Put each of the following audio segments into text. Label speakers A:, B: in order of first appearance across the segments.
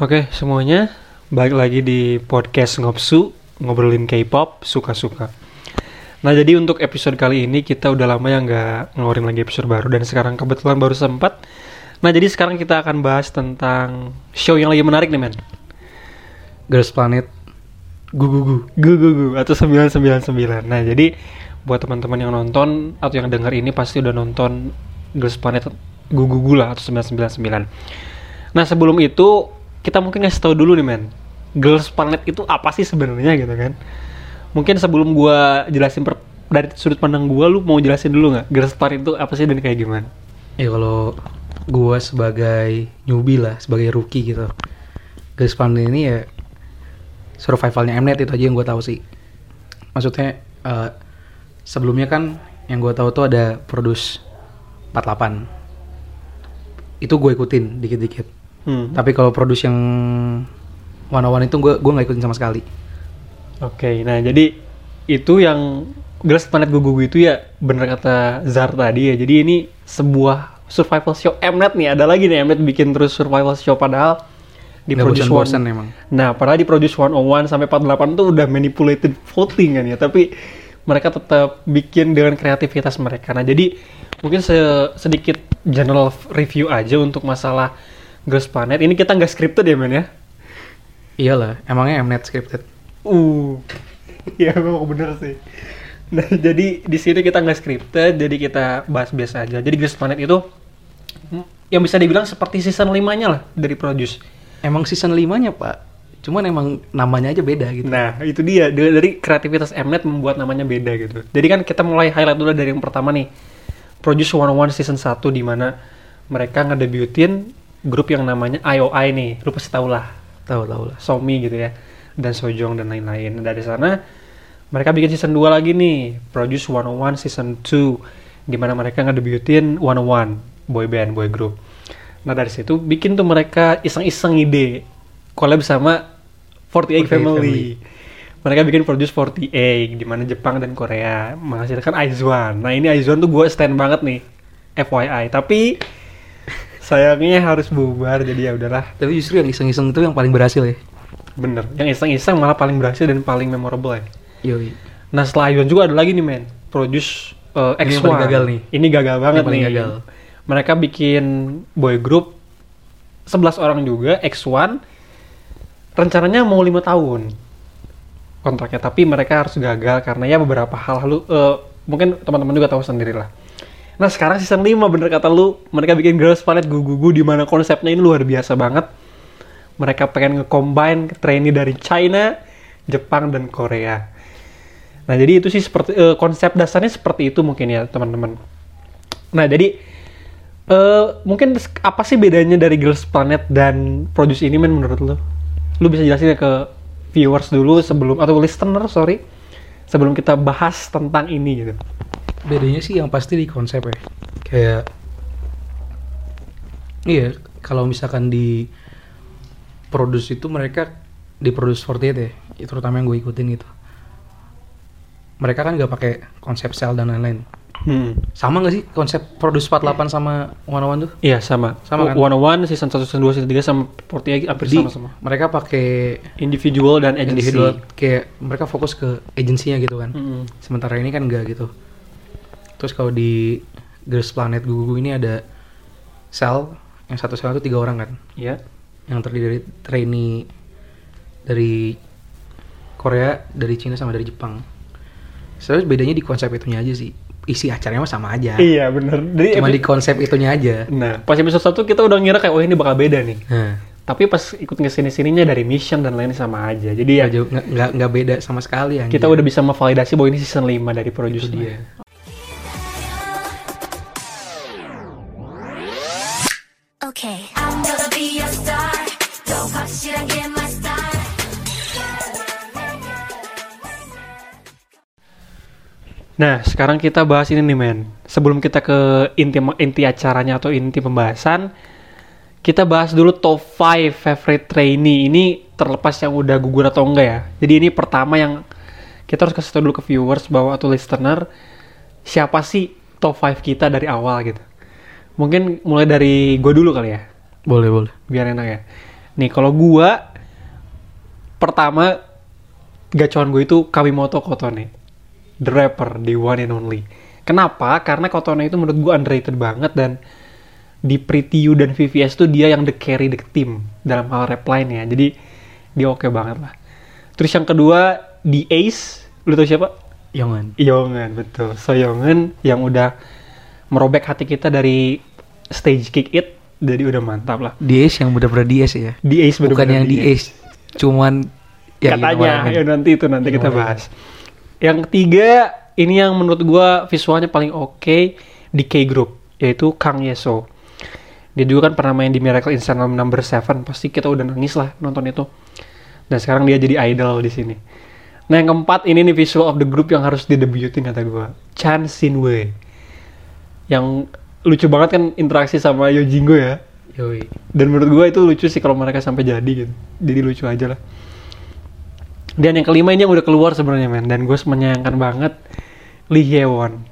A: Oke semuanya, balik lagi di podcast Ngopsu, ngobrolin K-pop, suka-suka. Nah jadi untuk episode kali ini kita udah lama ya nggak ngeluarin lagi episode baru dan sekarang kebetulan baru sempat. Nah jadi sekarang kita akan bahas tentang show yang lagi menarik nih men.
B: Girls Planet
A: Gugugu, gugugu atau 999. Nah jadi buat teman-teman yang nonton atau yang dengar ini pasti udah nonton Girls Planet Gugugu lah atau 999. Nah sebelum itu kita mungkin ngasih tahu dulu nih men, Girls Planet itu apa sih sebenarnya gitu kan? Mungkin sebelum gua jelasin per, dari sudut pandang gua, lu mau jelasin dulu nggak? Girls Planet itu apa sih dan kayak gimana?
B: Ya kalau gue sebagai newbie lah, sebagai rookie gitu. Girls Planet ini ya survivalnya Mnet itu aja yang gue tahu sih. Maksudnya eh, sebelumnya kan yang gue tahu tuh ada Produce 48 Itu gue ikutin dikit-dikit
A: Hmm.
B: Tapi kalau Produce yang One on One itu gue gue nggak ikutin sama sekali
A: Oke, nah jadi itu yang Girls Planet Gugugu itu ya bener kata Zar tadi ya. Jadi ini sebuah survival show Mnet nih. Ada lagi nih Mnet bikin terus survival show padahal di
B: Nggak
A: Produce
B: bosan-bosan
A: One-
B: emang.
A: Nah, padahal di Produce 101 sampai 48 tuh udah manipulated voting kan ya. Tapi mereka tetap bikin dengan kreativitas mereka. Nah, jadi mungkin se- sedikit general review aja untuk masalah Girls Planet. Ini kita nggak scripted ya, men ya?
B: Iyalah, emangnya Mnet scripted
A: Uh, ya memang bener sih. Nah, jadi di sini kita nggak scripted, jadi kita bahas biasa aja. Jadi Girls Planet itu yang bisa dibilang seperti season 5-nya lah dari Produce.
B: Emang season 5-nya pak Cuman emang namanya aja beda gitu
A: Nah, itu dia dari, dari kreativitas Mnet membuat namanya beda gitu. Jadi kan kita mulai highlight dulu dari yang pertama nih. Produce 101 season 1 di mana mereka ngedebutin grup yang namanya IOI nih. Lu pasti tau lah.
B: Tahu tahu lah
A: Somi gitu ya dan Sojong dan lain-lain dari sana mereka bikin season 2 lagi nih Produce 101 season 2 di mana mereka ngedebutin 101 boy band boy group nah dari situ bikin tuh mereka iseng-iseng ide collab sama 48
B: 48
A: Family.
B: Family.
A: mereka bikin Produce 48 di mana Jepang dan Korea menghasilkan Aizwan nah ini Aizwan tuh gue stand banget nih FYI tapi sayangnya harus bubar jadi ya udahlah
B: Tapi justru yang iseng-iseng itu yang paling berhasil ya
A: Bener, yang iseng-iseng malah paling berhasil dan paling memorable ya.
B: Yoi
A: Nah setelah Ion juga ada lagi nih men, Produce uh,
B: Ini
A: X1.
B: yang paling gagal nih.
A: Ini gagal banget
B: paling
A: nih.
B: gagal.
A: Mereka bikin boy group 11 orang juga, X1. Rencananya mau lima tahun kontraknya, tapi mereka harus gagal karena ya beberapa hal lu uh, mungkin teman-teman juga tahu sendiri lah. Nah sekarang season 5 bener kata lu, mereka bikin Girls Planet gugu di mana konsepnya ini luar biasa banget. Mereka pengen nge-combine trainee dari China, Jepang, dan Korea. Nah, jadi itu sih seperti eh, konsep dasarnya seperti itu mungkin ya, teman-teman. Nah, jadi eh mungkin apa sih bedanya dari Girls Planet dan Produce ini men menurut lu? Lu bisa jelasin ya ke viewers dulu sebelum atau listener, sorry. Sebelum kita bahas tentang ini gitu.
B: Bedanya sih yang pasti di konsep ya Kayak Iya Kalau misalkan di Produce itu mereka Di Produce 48 ya Itu terutama yang gue ikutin gitu Mereka kan gak pakai konsep sel dan lain-lain
A: Hmm.
B: Sama gak sih konsep Produce 48 sama One on One tuh?
A: Iya, sama.
B: Sama kan?
A: One on One, season 1, season 2, season 3 sama 48 hampir
B: Jadi
A: sama-sama.
B: mereka pakai
A: Individual dan agency.
B: individual kayak mereka fokus ke agensinya gitu kan.
A: Mm-mm.
B: Sementara ini kan enggak gitu. Terus kalau di Girls Planet Gugu ini ada sel yang satu sel itu tiga orang kan,
A: Iya.
B: yang terdiri dari trainee dari Korea, dari Cina sama dari Jepang. Sebenarnya bedanya di konsep itunya aja sih. Isi acaranya mah sama aja.
A: Iya, bener. Jadi
B: Cuma di konsep itunya aja.
A: Nah, pas episode 1 kita udah ngira kayak oh ini bakal beda nih.
B: Nah,
A: Tapi pas ikut ke sini-sininya dari mission dan lain sama aja. Jadi ya
B: nggak nggak beda sama sekali anjir.
A: kita udah bisa memvalidasi bahwa ini season 5 dari produce dia.
C: Okay, I'm gonna be a star. 더 확실하게 my style.
A: Nah, sekarang kita bahas ini nih, men. Sebelum kita ke inti inti acaranya atau inti pembahasan, kita bahas dulu top 5 favorite trainee. Ini terlepas yang udah gugur atau enggak ya. Jadi ini pertama yang kita harus kasih tahu dulu ke viewers bahwa atau listener siapa sih top 5 kita dari awal gitu. Mungkin mulai dari gue dulu kali ya,
B: Boleh, boleh.
A: biar enak ya. Nih kalau gua pertama gacuan gue itu Kawimoto Kotone. The rapper, the one and only. Kenapa? Karena Kotone itu menurut gua underrated banget dan di Pretty You dan VVS tuh dia yang the carry the team dalam hal rap line ya. Jadi dia oke banget lah. Terus yang kedua di Ace, lu tau siapa?
B: Yongan.
A: Yongan, betul. So Yongan yang udah merobek hati kita dari stage kick it, jadi udah mantap lah.
B: Di Ace yang bener-bener di Ace ya.
A: Di Ace
B: Bukan yang di Ace. Cuman yang
A: Katanya,
B: orang-
A: ya nanti itu nanti kita bahas. Yang ketiga, ini yang menurut gua visualnya paling oke di K-Group, yaitu Kang Yeso. Dia juga kan pernah main di Miracle in Number 7, pasti kita udah nangis lah nonton itu. Dan sekarang dia jadi idol di sini. Nah yang keempat ini nih visual of the group yang harus didebutin kata gua, Chan Sinwei. Yang lucu banget kan interaksi sama Yojingo ya.
B: Yoi.
A: Dan menurut gue itu lucu sih kalau mereka sampai jadi gitu. Jadi lucu aja lah. Dan yang kelima ini yang udah keluar sebenarnya men. Dan gue menyayangkan banget Lee Hyewon.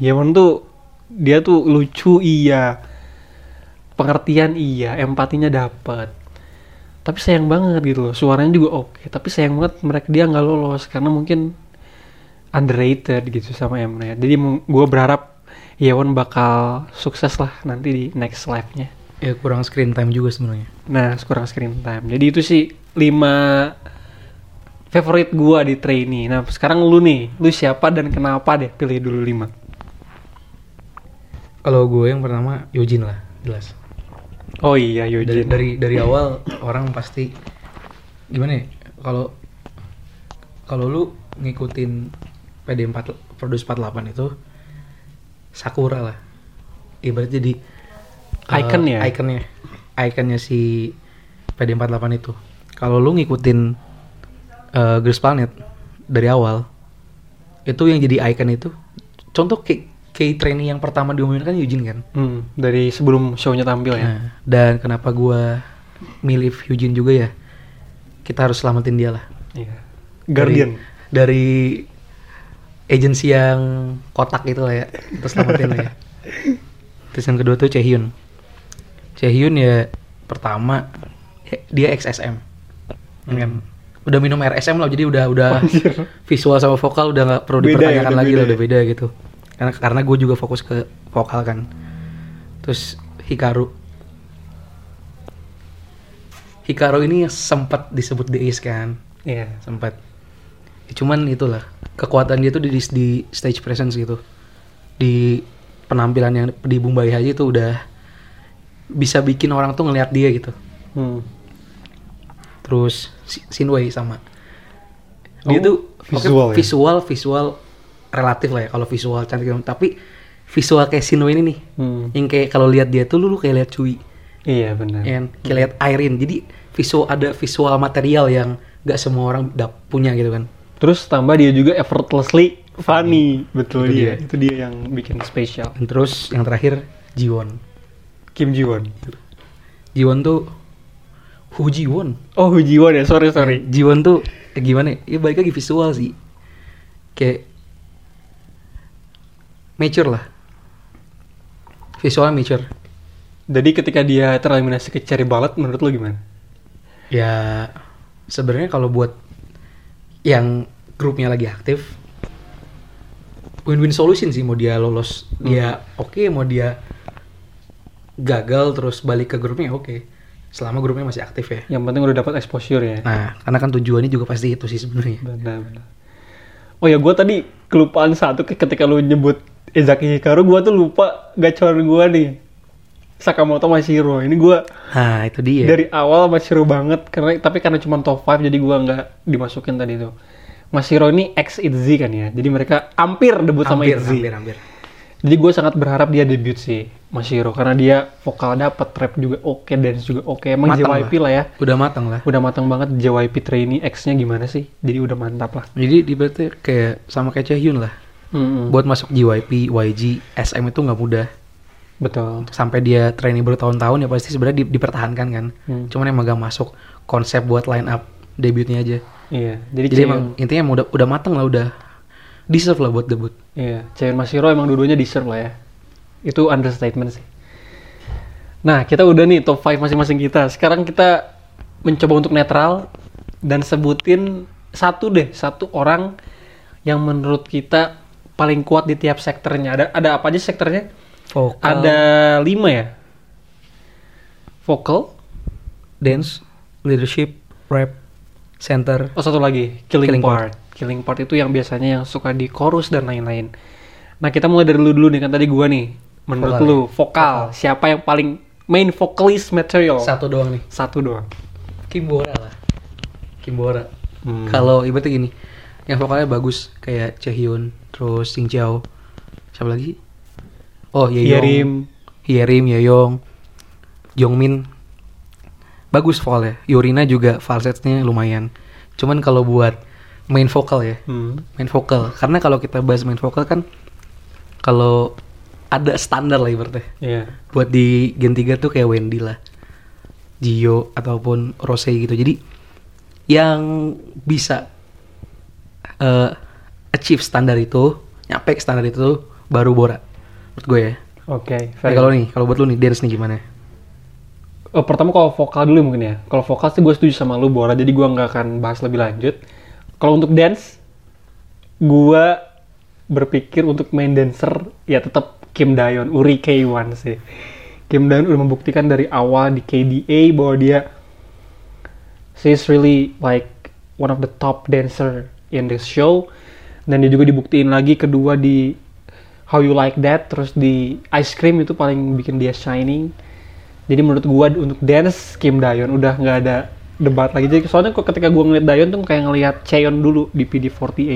A: Hyewon tuh dia tuh lucu iya. Pengertian iya, empatinya dapet. Tapi sayang banget gitu loh. Suaranya juga oke. Tapi sayang banget mereka dia nggak lolos karena mungkin underrated gitu sama Mnet. Jadi gue berharap Hyewon bakal sukses lah nanti di next live-nya.
B: Ya kurang screen time juga sebenarnya.
A: Nah, kurang screen time. Jadi itu sih 5 favorit gua di trainee. Nah, sekarang lu nih, lu siapa dan kenapa deh pilih dulu 5?
B: Kalau gue yang pertama Yojin lah, jelas.
A: Oh iya,
B: Dari
A: Yojin.
B: dari dari awal orang pasti gimana ya? Kalau kalau lu ngikutin PD4 Produce 48 itu Sakura lah. Ibarat jadi eh,
A: Icon ya?
B: Iconnya. Iconnya si PD48 itu. Kalau lu ngikutin eh, Girls Planet dari awal itu yang jadi icon itu contoh kayak kayak trainee yang pertama diumumin kan Eugene kan
A: Hmm, dari sebelum show-nya tampil ya.
B: Nah, dan kenapa gua milih Eugene juga ya? Kita harus selamatin dia lah.
A: Iya. Guardian.
B: Dari, dari agensi yang kotak itu lah ya. Kita selamatin lah ya. Terus yang kedua tuh Chaehyun. Chaehyun ya pertama ya, dia XSM. Ya kan? Udah minum RSM lah jadi udah udah
A: Anjir.
B: visual sama vokal udah nggak perlu
A: Beda ya,
B: dipertanyakan
A: udah
B: lagi
A: beda
B: lah
A: ya.
B: udah beda gitu. Karena karena gue juga fokus ke vokal kan. Terus Hikaru. Hikaru ini sempat disebut Ace kan,
A: Iya.
B: sempat. Ya, cuman itulah kekuatan dia tuh di, di stage presence gitu, di penampilan yang di Bumbai aja itu udah bisa bikin orang tuh ngelihat dia gitu.
A: Hmm.
B: Terus Si- Shinwei sama. Dia
A: Oh,
B: tuh
A: visual
B: oke,
A: ya?
B: visual visual relatif lah ya kalau visual cantik tapi visual kayak Shinwei ini nih.
A: Hmm.
B: Yang kayak kalau lihat dia tuh lu, lu kayak lihat Cui.
A: Iya, benar.
B: Ya kan? Kayak lihat Irene. Jadi visual ada visual material yang gak semua orang punya gitu kan.
A: Terus tambah dia juga effortlessly funny. Betul
B: Itu
A: dia.
B: dia.
A: Itu dia yang bikin spesial.
B: Dan terus yang terakhir Jiwon.
A: Kim Ji Won.
B: Jiwon tuh Hu Jiwon.
A: Oh, Ji Won ya. Sorry, sorry.
B: Jiwon tuh eh, gimana ya? Ya balik lagi visual sih. Kayak mature lah. Visualnya mature.
A: Jadi ketika dia tereliminasi ke Cherry Ballet menurut lu gimana?
B: Ya sebenarnya kalau buat yang grupnya lagi aktif win-win solution sih mau dia lolos dia oke mau dia gagal terus balik ke grupnya oke selama grupnya masih aktif ya
A: Yang penting udah dapat exposure ya.
B: nah karena kan tujuannya juga pasti itu sih sebenarnya
A: Benar, benar. Oh ya, gue tadi kelupaan satu ke- ketika lu nyebut Ezaki Hikaru, gue tuh lupa gacoran gue nih. Sakamoto Mashiro. Ini gue
B: nah itu dia
A: dari awal Mashiro banget, karena tapi karena cuma top 5 jadi gue nggak dimasukin tadi tuh. Mashiro ini ex ITZY kan ya, jadi mereka hampir debut sama
B: hampir
A: ITZY.
B: hampir hampir
A: Jadi gue sangat berharap dia debut sih Mashiro, karena dia vokal dapet, rap juga oke, dance juga oke. Emang
B: Matang
A: JYP lah ya,
B: udah matang lah
A: udah matang banget JYP trainee X-nya gimana sih? Jadi udah mantap lah.
B: jadi di berarti kayak sama kayak Chaehyun lah
A: Mm-mm.
B: buat masuk JYP YG SM itu nggak mudah
A: Betul.
B: sampai dia training bertahun-tahun ya pasti sebenarnya di- dipertahankan kan.
A: Hmm.
B: Cuman emang gak masuk konsep buat line up debutnya aja.
A: Iya. Jadi,
B: Jadi emang intinya emang udah udah mateng lah udah deserve lah buat debut.
A: Iya, Chaeyoung Mashiro emang dua-duanya deserve lah ya. Itu understatement sih. Nah, kita udah nih top 5 masing-masing kita. Sekarang kita mencoba untuk netral dan sebutin satu deh satu orang yang menurut kita paling kuat di tiap sektornya ada ada apa aja sektornya
B: Vokal,
A: ada lima ya vokal
B: dance, leadership, rap, center.
A: oh satu lagi killing,
B: Killing
A: part. killing part itu yang biasanya yang suka di chorus dan lain-lain nah kita mulai dari lu dulu nih kan tadi gua nih menurut
B: Vokal
A: lu
B: ya?
A: vokal siapa yang paling main vocalist material
B: Satu doang nih.
A: satu doang
B: Kimbora lah. Kimbora.
A: Hmm.
B: Kalau ibaratnya gini, yang vokalnya bagus kayak Chaehyun, terus Sing Jiao. Siapa lagi? Oh, Yeong.
A: Hyerim.
B: Hyerim, Yeong. Jongmin. Bagus vokalnya. Yurina juga falsetnya lumayan. Cuman kalau buat main vokal ya,
A: Hmm.
B: main vokal. Karena kalau kita bahas main vokal kan kalau ada standar lah ibaratnya.
A: Iya.
B: Buat di Gen 3 tuh kayak Wendy lah. Gio ataupun Rose gitu. Jadi yang bisa eh, achieve standar itu, nyampe ke standar itu baru Bora. Menurut gue ya.
A: Oke.
B: Nah, kalau nih, kalau buat lu nih dance nih gimana?
A: Oh, pertama kalau vokal dulu mungkin ya. Kalau vokal sih gue setuju sama lu Bora, jadi gue nggak akan bahas lebih lanjut. Kalau untuk dance, gue berpikir untuk main dancer ya tetap Kim Dayon, Uri K1 sih. Kim Dayon udah membuktikan dari awal di KDA bahwa dia she's really like one of the top dancer in this show dan dia juga dibuktiin lagi kedua di How You Like That terus di Ice Cream itu paling bikin dia shining. Jadi menurut gua untuk dance Kim Dayon udah nggak ada debat lagi. Jadi soalnya kok ketika gua ngeliat Dayon tuh kayak ngeliat Cheon dulu di PD48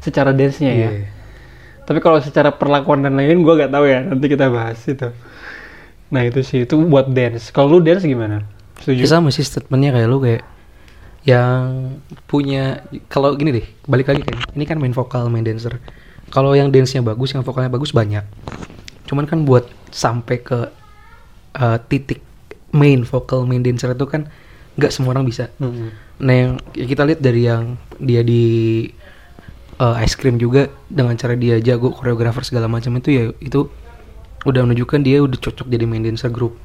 A: secara dance-nya ya.
B: Iya.
A: tapi kalau secara perlakuan dan lain-lain gua nggak tahu ya. Nanti kita bahas itu. Nah itu sih. Itu buat dance. Kalau lu dance gimana? Setuju?
B: Ya sama sih statementnya kayak lu kayak yang punya kalau gini deh balik lagi kan. Ini kan main vokal main dancer kalau yang dance-nya bagus yang vokalnya bagus banyak. Cuman kan buat sampai ke uh, titik main vokal main dancer itu kan nggak semua orang bisa.
A: Hmm.
B: nah yang ya kita lihat dari yang dia di uh, ice cream juga dengan cara dia jago koreografer segala macam itu ya itu udah menunjukkan dia udah cocok jadi main dancer grup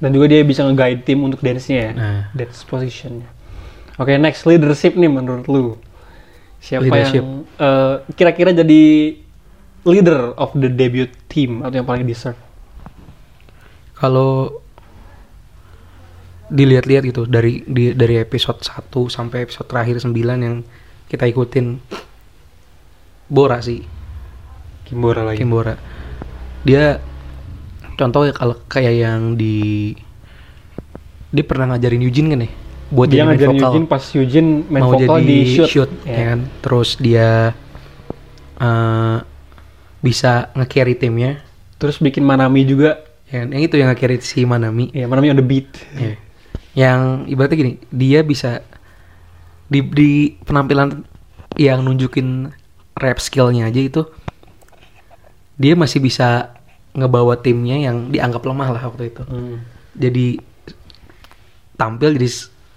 A: dan juga dia bisa nge-guide tim untuk dance-nya ya
B: Nah.
A: dance positionnya. Oke next leadership nih menurut lu siapa
B: Leadership.
A: yang eh, kira-kira jadi leader of the debut team atau yang paling deserve?
B: Kalau dilihat-lihat gitu dari di, dari episode 1 sampai episode terakhir 9 yang kita ikutin Bora sih.
A: Kimbora lagi.
B: Kim Bora dia contoh ya kalau kayak yang di dia pernah ngajarin Eugene kan ya buat
A: dia
B: jadi main
A: ngajarin
B: vokal
A: Eugene pas Eugene main
B: mau
A: vokal
B: jadi
A: di shoot,
B: shoot,
A: Ya.
B: ya kan terus dia eh, bisa nge-carry timnya
A: terus bikin Manami juga
B: ya yang itu yang nge-carry si Manami
A: ya Manami on the beat
B: Ya. Yang ibaratnya gini, dia bisa di, di penampilan yang nunjukin rap skillnya aja itu, dia masih bisa ngebawa timnya yang dianggap lemah lah waktu itu.
A: Hmm.
B: Jadi tampil jadi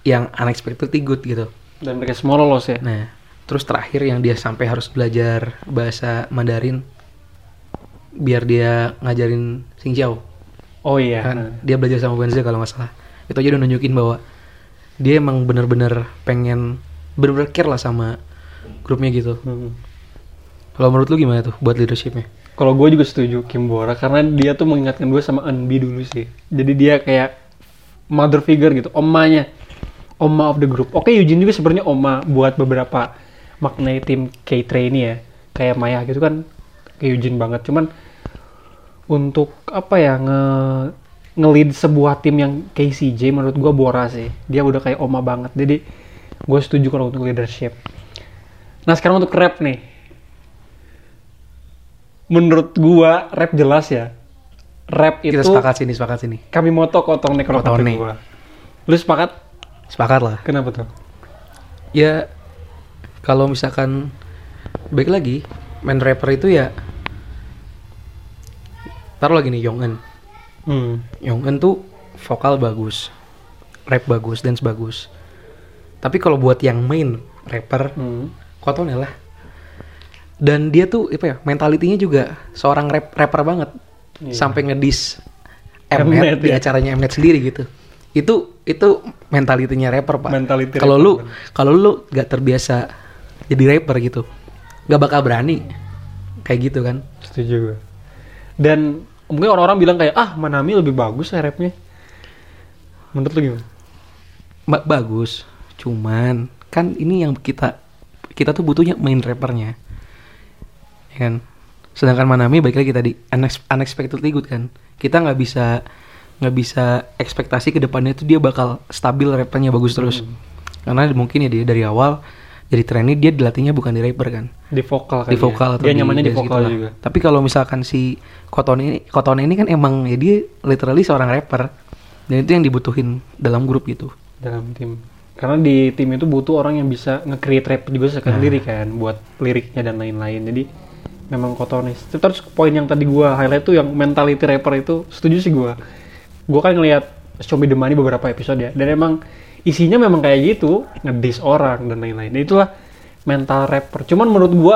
B: yang unexpectedly good gitu.
A: dan mereka semua lolos ya?
B: Nah, terus terakhir yang dia sampai harus belajar bahasa Mandarin biar dia ngajarin Xinjiao
A: oh iya
B: kan? dia belajar sama Wenzel kalau nggak salah. Itu aja udah nunjukin bahwa dia emang bener-bener pengen bener-bener care lah sama grupnya gitu.
A: Hmm.
B: kalau menurut lu gimana tuh buat leadershipnya?
A: Kalau gue juga setuju Kim Bora karena dia tuh mengingatkan gue sama Enbi dulu sih. Jadi dia kayak mother figure gitu, omanya, oma of the group. Oke Eugene juga sebenarnya oma buat beberapa maknai tim K3 ini ya, kayak Maya gitu kan, kayak Eugene banget. Cuman untuk apa ya nge nge-lead sebuah tim yang KCJ menurut gue Bora sih. Dia udah kayak oma banget. Jadi gue setuju kalau untuk leadership. Nah sekarang untuk rap nih menurut gua rap jelas ya. Rap itu
B: kita sepakat sini sepakat sini
A: kami moto kotong nih kalau kata
B: Kotone.
A: gua. Lu sepakat?
B: Sepakat lah
A: Kenapa tuh?
B: ya kalau misalkan baik lagi main rapper itu ya taruh lagi nih Yongen
A: Hmm.
B: Yongen tuh vokal bagus rap bagus dance bagus tapi kalau buat yang main rapper
A: Hmm.
B: Kotone lah dan dia tuh apa ya mentalitinya juga seorang rap rapper banget
A: Iya.
B: sampai ngedis
A: Mnet
B: Mnet di
A: ya.
B: acaranya Mnet sendiri gitu itu itu mentalitinya rapper pak.
A: Mentality
B: kalau lu kalau lu gak terbiasa jadi rapper gitu gak bakal berani. Kayak gitu kan.
A: Setuju gue. Dan mungkin orang-orang bilang kayak ah Manami lebih bagus ya rapnya. Menurut lu gimana?
B: Ba- bagus. Cuman kan ini yang kita kita tuh butuhnya main rappernya. Ya kan? Sedangkan Manami balik lagi tadi unex- unexpectedly good kan? Kita nggak bisa nggak bisa ekspektasi ke depannya tuh dia bakal stabil rappernya bagus terus karena mungkin ya dia dari awal jadi trainee dia dilatihnya bukan di rapper kan
A: Di vokal kan
B: di vokal atau
A: Dia nyamannya di vokal
B: lah.
A: juga.
B: Tapi kalau misalkan si Koton ini Koton ini kan emang ya dia literally seorang rapper dan itu yang dibutuhin dalam grup gitu.
A: dalam tim. Karena di tim itu butuh orang yang bisa nge-create rap juga sendiri kan buat liriknya dan lain-lain. Jadi memang kotonis. Terus poin yang tadi gua highlight tuh yang mentality rapper itu setuju sih gua. Gua kan ngelihat Show Me The Money beberapa episode ya dan emang isinya memang kayak gitu, ngedis orang dan lain-lain. Itulah mental rapper. Cuman menurut gua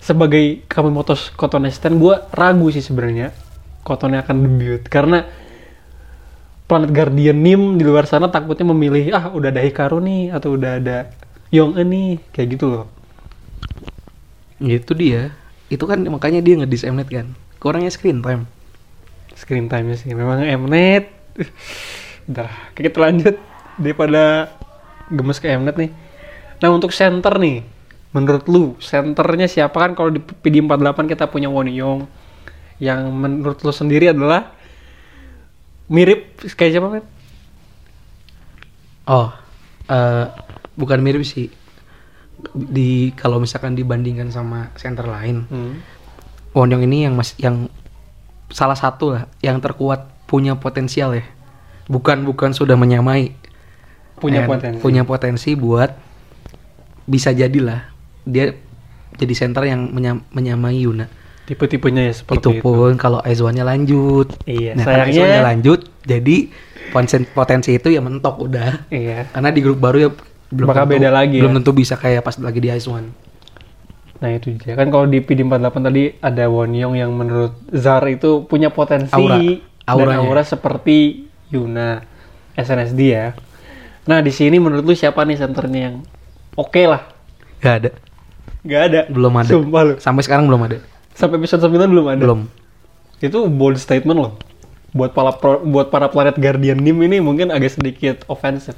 A: sebagai kami motos Kotonesten gua ragu sih sebenarnya Kotonnya akan debut karena Planet Guardian Nim di luar sana takutnya memilih ah udah ada Hikaru nih atau udah ada Yong nih kayak gitu loh.
B: Itu dia. Itu kan makanya dia ngedis Mnet kan. Kurangnya screen time.
A: Screen time-nya sih memang Mnet. Udah, kita lanjut daripada gemes ke Mnet nih. Nah, untuk center nih. Menurut lu, centernya siapa kan kalau di PD48 kita punya Won Yong yang menurut lu sendiri adalah mirip kayak siapa kan?
B: Oh, eh bukan mirip sih. Di kalau misalkan dibandingkan sama center lain,
A: Hmm.
B: Wonyong ini yang mas yang salah satu lah yang terkuat punya potensial ya. Bukan bukan sudah menyamai.
A: Punya
B: And
A: potensi.
B: Punya potensi buat bisa jadilah dia jadi center yang menyam- menyamai Yuna.
A: Tipe-tipenya ya seperti
B: itu
A: itu.
B: pun kalau Aizwannya lanjut.
A: Iya,
B: nah,
A: sayangnya-
B: Aizwannya lanjut, jadi potensi, itu ya mentok udah.
A: Iya.
B: Karena di grup baru ya belum
A: Bakal
B: tentu,
A: beda lagi
B: belum
A: ya.
B: tentu bisa kayak pas lagi di Aizwan.
A: Nah itu dia kan kalau di PD48 tadi ada Wonyong yang menurut Zar itu punya potensi
B: Aura.
A: dan
B: Auranya.
A: aura seperti Yuna SNSD ya. Nah di sini menurut lu siapa nih senternya yang oke lah?
B: Gak ada,
A: Gak ada.
B: belum ada.
A: Sumpah lu.
B: Sampai sekarang belum ada.
A: Sampai episode 9 belum ada.
B: Belum.
A: Itu bold statement loh. Buat para pro- buat para planet Guardian Nim ini mungkin agak sedikit offensive.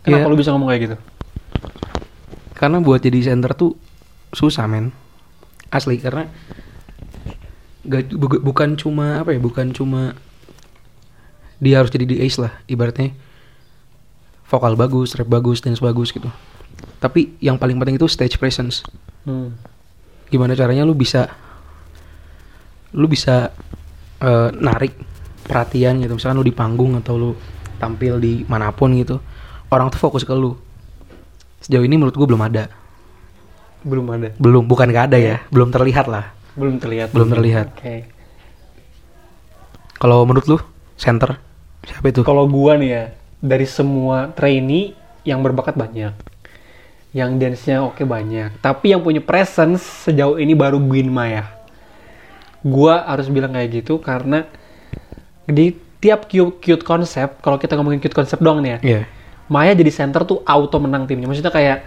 A: Kenapa
B: Iya.
A: lu bisa ngomong kayak gitu?
B: Karena buat jadi center tuh susah men. Asli karena gak, bu- bukan cuma apa ya, bukan cuma dia harus jadi di ace lah ibaratnya vokal bagus, rap bagus, dance bagus gitu. Tapi yang paling penting itu stage presence.
A: Hmm.
B: gimana caranya lu bisa lu bisa eh, narik perhatian gitu misalkan lu di panggung atau lu tampil di mana pun gitu orang tuh fokus ke lu sejauh ini menurut gue belum ada
A: Belum ada.
B: belum bukan gak ada ya belum terlihat lah
A: Belum terlihat.
B: Belum terlihat.
A: Oke.
B: kalau menurut lu center siapa itu
A: Kalau gua nih ya, dari semua trainee yang berbakat banyak. Yang dance-nya oke banyak. Tapi yang punya presence sejauh ini baru Gwyn Maya. Gua harus bilang kayak gitu karena di tiap cute, cute konsep, kalau kita ngomongin cute konsep doang nih ya,
B: Iya.
A: Maya jadi center tuh auto menang timnya. Maksudnya kayak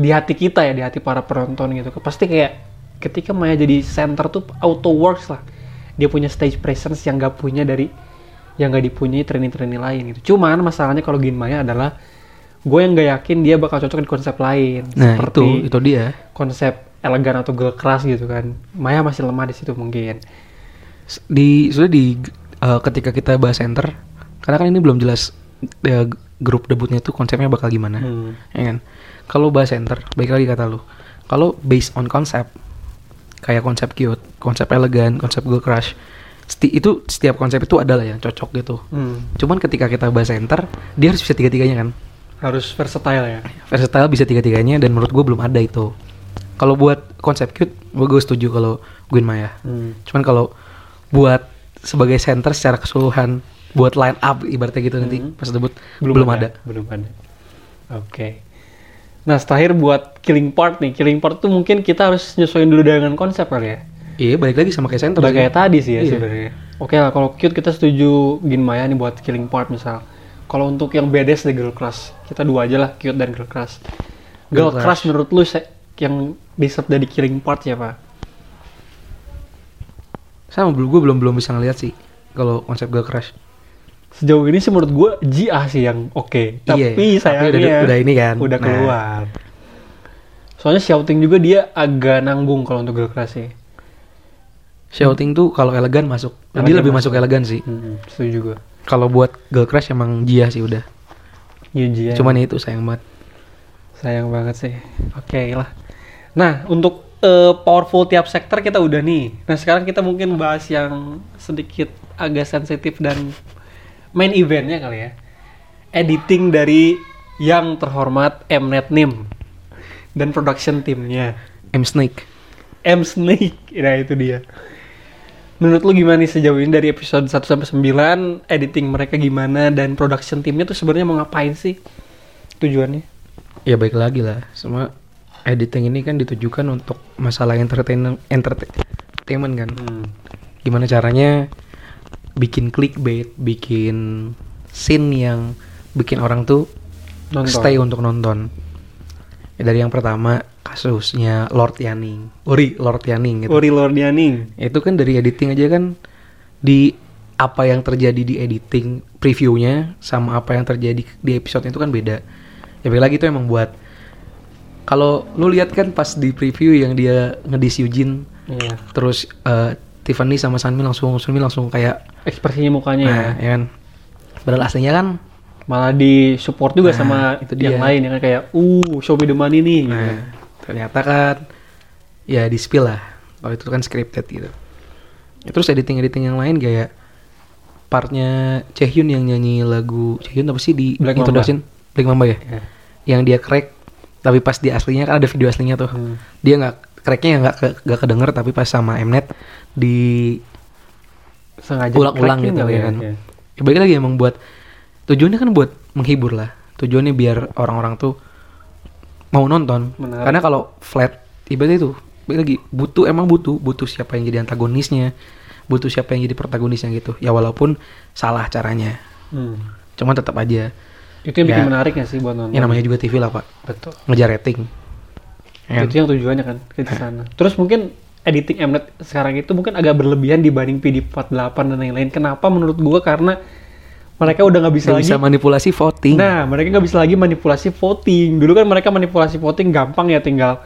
A: di hati kita ya, di hati para penonton gitu. Pasti kayak ketika Maya jadi center tuh auto works lah. Dia punya stage presence yang gak punya dari yang gak dipunyai trainee-trainee lain gitu. Cuman masalahnya kalau Gin Maya adalah gue yang gak yakin dia bakal cocok di konsep lain.
B: nah
A: seperti
B: itu itu dia
A: konsep elegan atau girl crush gitu kan. Maya masih lemah di situ mungkin.
B: Di sudah di eh, ketika kita bahas center karena kan ini belum jelas eh, grup debutnya tuh konsepnya bakal gimana
A: Hmm.
B: ya kan kalau bahas center baik lagi kata lu kalau based on konsep kayak konsep cute konsep elegan konsep girl crush sti- itu setiap konsep itu adalah yang cocok gitu
A: Hmm.
B: cuman ketika kita bahas center dia harus bisa tiga tiganya kan
A: Harus versatile ya.
B: versatile bisa tiga tiganya dan menurut gue belum ada itu kalau buat konsep cute gue gue setuju kalau Gwen Maya
A: Hmm.
B: cuman kalau buat sebagai center secara keseluruhan buat line up ibaratnya gitu nanti
A: Hmm.
B: pas debut belum, ada.
A: belum ada oke nah terakhir buat killing part nih. Killing part tuh mungkin kita harus nyesuaiin dulu dengan konsep kali ya.
B: Iya balik lagi sama kayak center
A: udah kayak tadi sih ya
B: Iya.
A: sebenarnya. Oke lah kalau cute kita setuju Gin Maya nih buat killing part misal. Kalau untuk yang badass deh girl crush. Kita dua aja lah cute dan girl crush. Girl,
B: Girl
A: crush.
B: Crush.
A: menurut lu yang deserve dari killing part siapa?
B: Sama belum gue belum belum bisa ngeliat sih kalau konsep girl crush.
A: Sejauh ini sih menurut gue Jia sih yang oke tapi
B: Iya,
A: sayangnya
B: tapi udah- udah ini kan.
A: udah
B: Nah.
A: keluar soalnya shouting juga dia agak nanggung kalau untuk girl crush sih
B: Shouting tuh kalau elegan masuk. Dia
A: Elegan
B: lebih
A: masuk.
B: masuk elegan sih.
A: hmm, setuju gue
B: Kalau buat girl crush emang Jia sih udah.
A: Iya, Jia
B: Cuman ya itu sayang banget.
A: sayang banget sih oke lah nah untuk eh, powerful tiap sektor kita udah nih nah sekarang kita mungkin bahas yang sedikit agak sensitif dan main eventnya kali ya. Editing dari yang terhormat Mnet Nim dan production timnya
B: M. Snake.
A: M. Snake. Nah itu dia. Menurut lu gimana nih sejauh ini dari episode 1 sampai 9 editing mereka gimana dan production timnya tuh sebenarnya mau ngapain sih? Tujuannya?
B: Ya baik lagi lah. Semua editing ini kan ditujukan untuk masalah entertain entertainment kan.
A: hmm.
B: Gimana caranya bikin clickbait, bikin scene yang bikin orang tuh
A: Nonton.
B: stay untuk nonton. Ya, dari yang pertama kasusnya Lord Yaning, Uri Lord Yaning gitu.
A: Uri Lordianing
B: Itu kan dari editing aja kan di apa yang terjadi di editing previewnya sama apa yang terjadi di episode itu kan beda. Ya balik lagi itu emang buat kalau lu lihat kan pas di preview yang dia ngedis Eugene
A: Iya.
B: terus eh, Tiffany sama Sunmi langsung Sunmi langsung kayak
A: Ekspresinya mukanya ya.
B: nah ya kan padahal aslinya kan
A: Malah di support juga
B: Nah,
A: sama
B: itu
A: yang
B: dia.
A: lain yang kayak, uh, show me the money nih. gitu.
B: nah ternyata kan ya di spill lah kalau itu kan scripted gitu Ya, terus editing editing yang lain kayak partnya Chaehyun yang nyanyi lagu Chaehyun apa sih di
A: Black
B: introduction Black Mamba ya
A: Ya.
B: yang dia crack tapi pas di aslinya kan ada video aslinya tuh
A: Hmm.
B: dia nggak cracknya nggak ke, nggak kedenger tapi pas sama Mnet di
A: Sengaja
B: ulang-ulang gitu
A: kali
B: ya kan
A: ya.
B: ya, balik lagi emang buat tujuannya kan buat menghibur lah tujuannya biar orang-orang tuh mau nonton
A: Menarik.
B: karena kalau flat ibaratnya itu balik lagi butuh emang butuh butuh siapa yang jadi antagonisnya butuh siapa yang jadi protagonisnya gitu ya walaupun salah caranya
A: Hmm.
B: cuman tetap aja
A: Itu yang bikin
B: Ya.
A: menarik ya sih buat nonton.
B: ya namanya juga TV lah pak
A: Betul.
B: ngejar rating Ya.
A: Itu yang tujuannya kan ke sana. Terus mungkin editing Mnet sekarang itu mungkin agak berlebihan dibanding PD48 dan lain-lain. Kenapa menurut gua karena mereka udah nggak bisa
B: Nggak
A: lagi
B: bisa manipulasi voting
A: Nah, mereka nggak bisa lagi manipulasi voting. Dulu kan mereka manipulasi voting gampang ya tinggal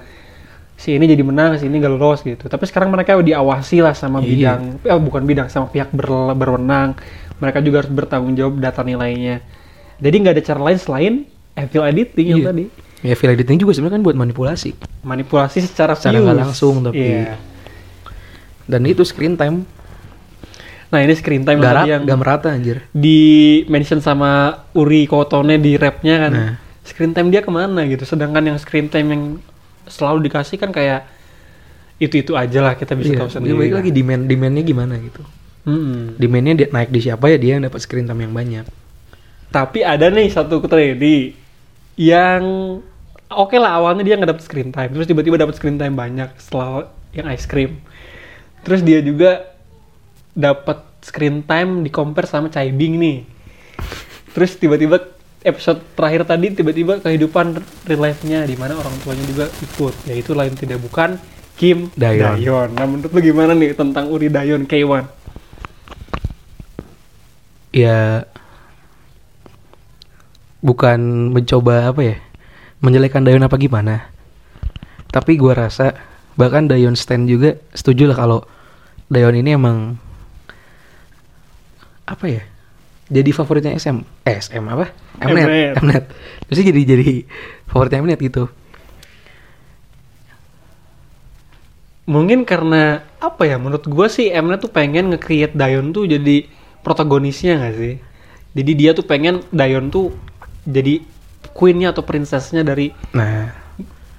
A: si ini jadi menang, si ini gak lolos gitu. Tapi sekarang mereka diawasi lah sama
B: Iya.
A: bidang, eh, bukan bidang sama pihak ber- berwenang. Mereka juga harus bertanggung jawab data nilainya. Jadi nggak ada cara lain selain evil editing yang
B: Iya.
A: tadi.
B: ya file editing juga sebenarnya kan buat manipulasi
A: Manipulasi secara
B: Secara
A: views.
B: langsung, tapi-
A: Iya.
B: Dan itu screen time.
A: Nah ini screen time
B: gak, rat-
A: yang
B: gak merata anjir.
A: di mention sama Uri Kotone di rapnya kan.
B: Nah.
A: screen time dia ke mana gitu? Sedangkan yang screen time yang selalu dikasih kan kayak itu itu aja lah kita bisa
B: Iya,
A: tahu sendiri
B: balik
A: lah.
B: lagi demand demandnya gimana gitu.
A: Mm-mm.
B: demandnya dia naik di siapa ya dia yang dapat screen time yang banyak.
A: Tapi ada nih satu trade yang oke lah awalnya dia nggak dapet screen time terus tiba-tiba dapat screen time banyak setelah yang ice cream terus dia juga dapat screen time di compare sama Chai Bing nih terus tiba-tiba episode terakhir tadi tiba-tiba kehidupan real life-nya di mana orang tuanya juga ikut yaitu lain tidak bukan Kim
B: Dayon.
A: Nah menurut lu gimana nih tentang Uri Dayon K1?
B: ya bukan mencoba apa ya menjelekan Dayon apa gimana tapi gua rasa bahkan Dayon Stan juga setuju lah kalau Dayon ini emang apa ya jadi favoritnya SM eh SM apa Mnet
A: Mnet.
B: Terus jadi jadi favoritnya Mnet gitu
A: Mungkin karena apa ya? Menurut gue sih Mnet tuh pengen nge-create Dayon tuh jadi protagonisnya gak sih? Jadi dia tuh pengen Dayon tuh jadi queennya atau princessnya dari
B: nah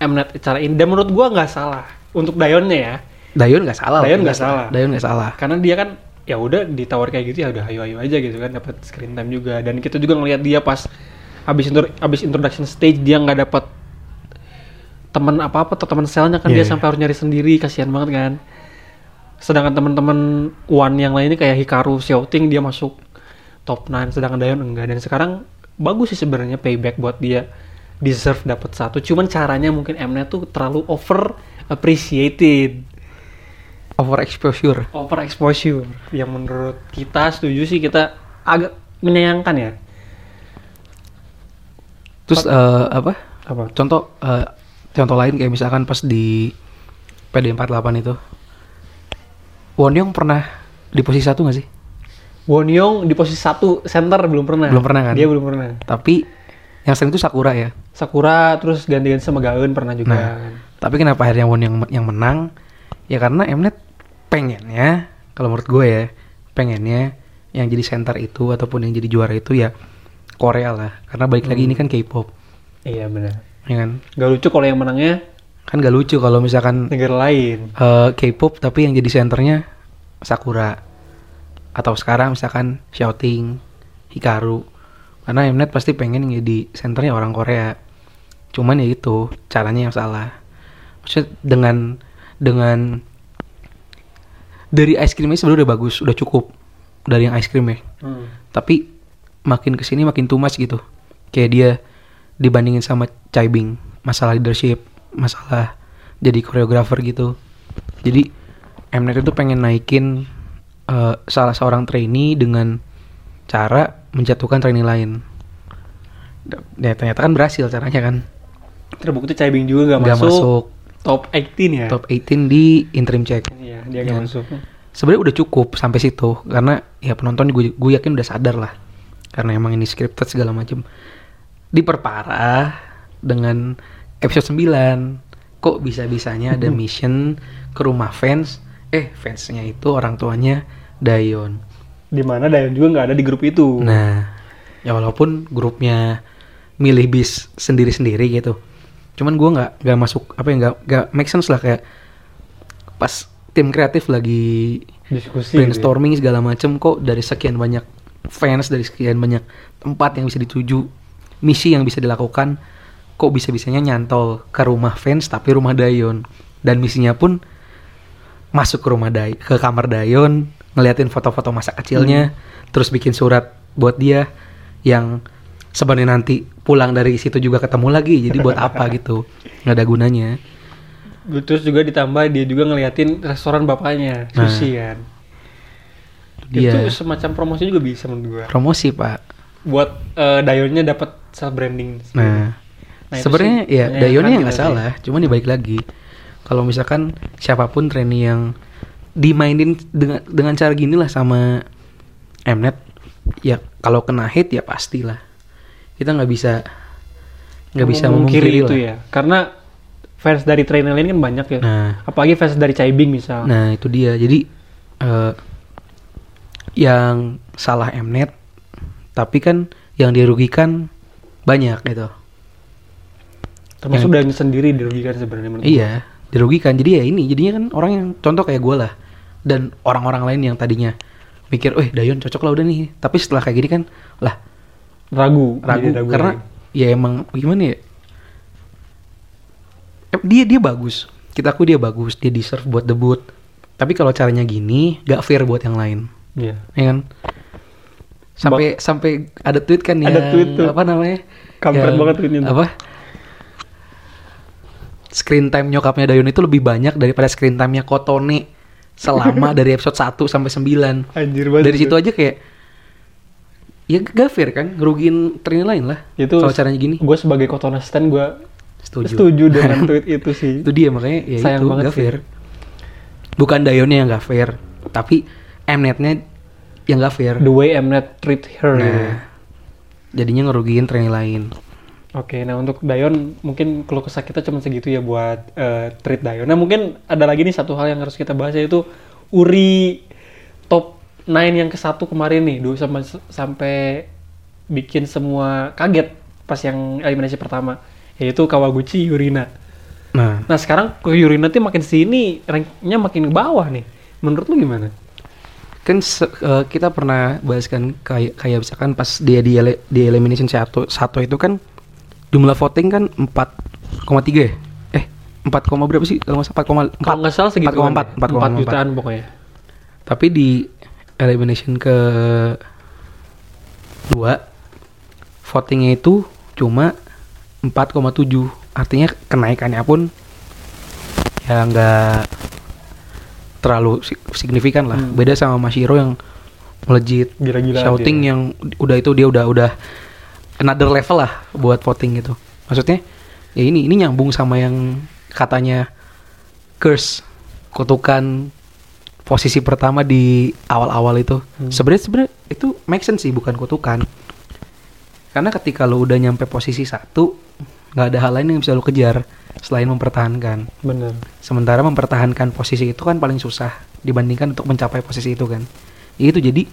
A: Mnet cara ini. Dan menurut gue nggak salah untuk Dayonnya ya.
B: Dayon nggak salah lah,
A: Dayon nggak salah.
B: Dayon nggak salah
A: Karena dia kan ya udah ditawar kayak gitu ya udah ayo ayo aja gitu kan dapat screen time juga dan kita juga ngelihat dia pas habis intro, habis introduction stage dia nggak dapat teman apa apa atau teman selnya kan
B: Iya,
A: dia
B: iya.
A: sampai harus nyari sendiri kasihan banget kan sedangkan teman-teman One yang lainnya kayak Hikaru Xiaoting dia masuk top 9 sedangkan Dayon enggak dan sekarang bagus sih sebenarnya payback buat dia deserve dapat satu cuman caranya mungkin Mnet tuh terlalu over appreciated.
B: Over exposure
A: over exposure yang menurut kita setuju sih kita agak menyayangkan ya.
B: Terus eh, apa?
A: Apa?
B: Contoh eh, contoh lain kayak misalkan pas di PD48 itu. Wonyong pernah di posisi satu gak sih?
A: Wonyong di posisi satu center belum pernah.
B: Belum pernah kan?
A: dia belum pernah.
B: Tapi yang sering itu Sakura ya.
A: Sakura terus ganti-ganti sama Gaun pernah juga
B: Nah, tapi kenapa akhirnya Won yang yang menang? Ya karena Mnet pengennya, kalau menurut gue ya, pengennya yang jadi center itu ataupun yang jadi juara itu ya Korea lah. Karena balik lagi
A: Hmm.
B: ini kan K-pop,
A: iya benar
B: ya kan?
A: gak lucu kalau yang menangnya
B: Kan gak lucu kalau misalkan
A: negara lain
B: eh, K-pop tapi yang jadi senternya Sakura atau sekarang misalkan Shouting, Hikaru. Karena Mnet pasti pengen jadi senternya orang Korea. Cuman ya itu caranya yang salah. Maksudnya dengan dengan dari ice cream sebenarnya udah bagus, udah cukup dari yang ice cream ya.
A: Hmm.
B: Tapi makin ke sini makin too much gitu. Kayak dia dibandingin sama Chai Bing, masalah leadership, masalah jadi koreografer gitu. Jadi Mnet itu pengen naikin eh, salah seorang trainee dengan cara menjatuhkan trainee lain. Ya ternyata kan berhasil caranya kan.
A: terbukti Cai Bing juga gak,
B: Nggak
A: masuk,
B: masuk
A: top 18 ya
B: top 18 di interim check.
A: iya dia gak
B: Iya.
A: masuk
B: Sebenarnya udah cukup sampai situ karena ya penonton gue gue yakin udah sadar lah. Karena emang ini scripted segala macam. Diperparah dengan episode 9. Kok bisa-bisanya ada mission ke rumah fans, eh fansnya itu orang tuanya Dayon.
A: di mana Dayon juga nggak ada di grup itu
B: Nah, ya walaupun grupnya milih bis sendiri-sendiri gitu. Cuman gue nggak nggak masuk apa ya nggak nggak make sense lah kayak pas tim kreatif lagi
A: diskusi gitu ya.
B: brainstorming segala macem kok dari sekian banyak fans dari sekian banyak tempat yang bisa dituju misi yang bisa dilakukan kok bisa bisanya nyantol ke rumah fans tapi rumah Dayon dan misinya pun masuk ke rumah Day ke kamar Dayon ngeliatin foto-foto masa kecilnya terus bikin surat buat dia yang sebenarnya nanti pulang dari situ juga ketemu lagi jadi buat apa gitu? Nggak ada gunanya.
A: Terus juga ditambah dia juga ngeliatin restoran bapaknya
B: Nah.
A: sushi kan.
B: Dia-
A: itu semacam promosi juga bisa menurut gua.
B: Promosi pak.
A: Buat eh, Dayonnya dapat self branding
B: Nah,
A: Nah,
B: sebenarnya ya Dayonnya nggak salah, cuman dibalik lagi. Kalau misalkan siapa pun trainee yang dimainin dengan dengan cara gini lah sama Mnet, ya kalau kena hate ya pastilah. Kita nggak bisa nggak bisa memungkiri
A: itu
B: lah.
A: ya karena fans dari trainer lain kan banyak ya
B: Nah,
A: apalagi fans dari Cai Bing misal
B: nah itu dia. Jadi eh, yang salah Mnet, tapi kan yang dirugikan banyak gitu.
A: termasuk
B: yang-
A: sendiri dirugikan sebenarnya menurut.
B: Iya, dirugikan. Jadi ya ini, jadinya kan orang yang contoh kayak gue lah. Dan orang-orang lain yang tadinya mikir, eh Dayon cocok lah udah nih. Tapi setelah kayak gini kan, lah
A: ragu
B: ragu,
A: jadi
B: karena ya emang gimana ya? Dia dia bagus. Kita aku dia bagus, dia deserve buat debut. Tapi kalau caranya gini, gak fair buat yang lain,
A: Iya.
B: ya kan? Sampai sampai ada tweet kan ya,
A: Ada tweet tuh.
B: apa namanya?
A: Kampret banget tweetnya tuh.
B: Apa? Screen time nyokapnya Dayon itu lebih banyak daripada screen time-nya Kotone selama dari episode 1 sampai 9.
A: anjir banget
B: Dari situ aja kayak ya gak fair kan ngerugiin trainer lain lah
A: itu
B: kalau caranya gini
A: gue sebagai Kotona stand gue
B: setuju
A: setuju dengan tweet itu sih
B: itu dia makanya ya
A: Sayang
B: itu
A: banget
B: gak
A: sih.
B: fair bukan Dayonnya yang gak fair tapi Mnetnya yang gak fair
A: the way Mnet treat her gitu.
B: nah jadinya ngerugiin trainer lain
A: Oke, nah untuk Dayon mungkin kalau kesah kita cuma segitu ya buat eh, treat Dayon. Nah mungkin ada lagi nih satu hal yang harus kita bahas yaitu Uri 9 yang ke satu kemarin nih, dulu sampai sampai bikin semua kaget pas yang eliminasi pertama, yaitu Kawaguchi Yurina.
B: nah
A: Nah sekarang ke Yurina tuh makin sini ranknya makin ke bawah nih. Menurut lu gimana?
B: kan eh, kita pernah bahas kan kayak kayak misalkan pas dia di, di elimination satu satu itu kan jumlah voting kan 4,3 ya eh 4, koma berapa sih kalau nggak salah 4,4
A: Kalau nggak salah segitu
B: 4,4
A: 4 jutaan pokoknya.
B: tapi di elimination ke dua votingnya itu cuma 4,7 artinya kenaikannya pun ya nggak terlalu si- signifikan lah
A: Hmm.
B: beda sama Mas Hiro yang melejit
A: Gila-gila
B: shouting
A: dia.
B: yang udah itu dia udah udah another level lah buat voting gitu maksudnya ya ini ini nyambung sama yang katanya curse kutukan posisi pertama di awal-awal itu.
A: Hmm.
B: sebenarnya sebenarnya itu make sense sih bukan kutukan. Karena ketika lo udah nyampe posisi satu nggak ada hal lain yang bisa lo kejar selain mempertahankan.
A: Bener.
B: Sementara mempertahankan posisi itu kan paling susah dibandingkan untuk mencapai posisi itu kan. Itu jadi